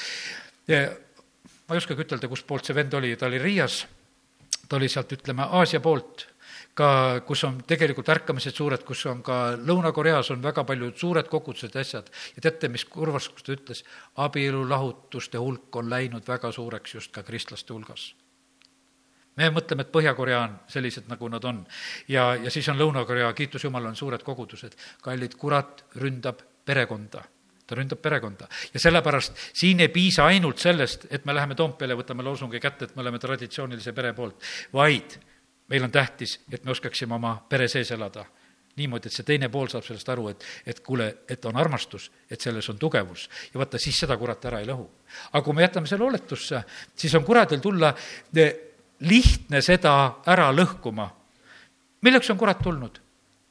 ma ei oskagi ütelda, kustpoolt see vend oli, ta oli Riias, ta oli sealt, ütleme, Aasia poolt, ka, kus on tegelikult ärkamised suured, kus on ka Lõuna-Koreas on väga paljud suured kogudused ja asjad. ja teate, mis kurvas, kus ta ütles, abielulahutuste hulk on läinud väga suureks just ka kristlaste hulgas me mõtleme, et Põhja-Korea on sellised, nagu nad on. ja, ja siis on Lõuna-Korea, kiitus Jumalale, on suured kogudused. kallid, kurat ründab perekonda ta ründab perekonda ja sellepärast siin ei piisa ainult sellest, et me läheme Toompeale, võtame loosungi kätte, et me oleme traditsioonilise pere poolt, vaid meil on tähtis, et me oskaksime oma pere sees elada niimoodi, et see teine pool saab sellest aru, et, et kuule, et on armastus, et selles on tugevus. ja vaata, siis seda kurat ära ei lõhu. aga kui me jätame selle oletusse, siis on kuradil tulla lihtne seda ära lõhkuma. milleks on kurat tulnud?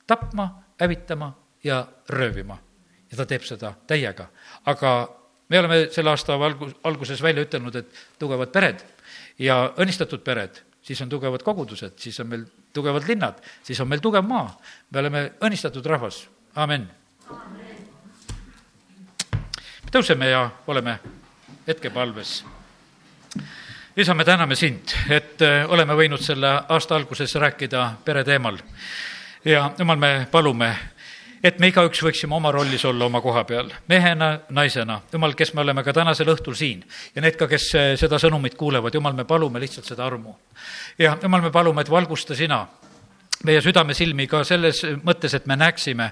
tapma, hävitama ja röövima. ja ta teeb seda täiega. aga me oleme selle aasta algus, alguses välja ütelnud, et tugevad pered ja õnnistatud pered, siis on tugevad kogudused, siis on meil tugevad linnad, siis on meil tugev maa. me oleme õnnistatud rahvas, amen, amen.. tõuseme ja oleme hetkepalves isa, me täname sind, et äh, oleme võinud selle aasta alguses rääkida pere teemal. ja jumal, me palume, et me igaüks võiksime oma rollis olla oma koha peal, mehena, naisena. jumal, kes me oleme ka tänasel õhtul siin ja need ka, kes äh, seda sõnumit kuulevad, jumal, me palume lihtsalt seda armu. ja jumal, me palume, et valgusta sina meie südamesilmi ka selles mõttes, et me näeksime,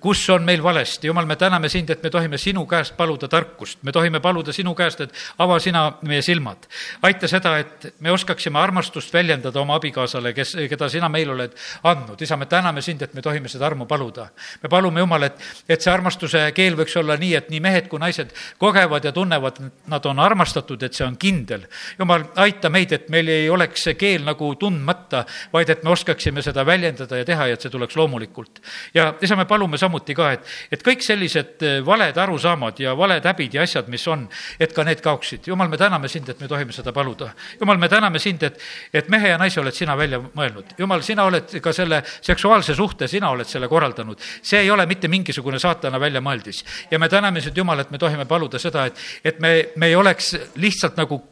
kus on meil valesti, jumal, me täname sind, et me tohime sinu käest paluda tarkust, me tohime paluda sinu käest, et ava sina meie silmad. aita seda, et me oskaksime armastust väljendada oma abikaasale, kes, keda sina meile oled andnud. isa, me täname sind, et me tohime seda armu paluda. me palume, Jumal, et, et see armastuse keel võiks olla nii, et nii mehed kui naised kogevad ja tunnevad, nad on armastatud, et see on kindel. Jumal, aita meid, et meil ei oleks see keel nagu tundmata, vaid et me oskaksime seda väljendada ja teha ja et see tuleks loomulikult. ja isa, me palume, palume samuti ka, et, et kõik sellised eh, valed arusaamad ja valed häbid ja asjad, mis on, et ka need kaoksid. jumal, me täname sind, et me tohime seda paluda. jumal, me täname sind, et, et mehe ja naise oled sina välja mõelnud. jumal, sina oled ka selle seksuaalse suhte, sina oled selle korraldanud. see ei ole mitte mingisugune saatana väljamõeldis. ja me täname sind, Jumal, et me tohime paluda seda, et, et me, me ei oleks lihtsalt nagu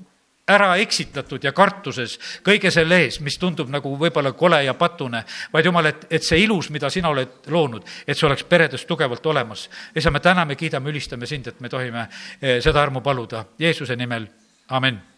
ära eksitatud ja kartuses kõige selle ees, mis tundub nagu võib-olla kole ja patune, vaid jumal, et, et see ilus, mida sina oled loonud, et see oleks peredes tugevalt olemas. isa, me täname, kiidame, ülistame sind, et me tohime eh, seda armu paluda. Jeesuse nimel, amin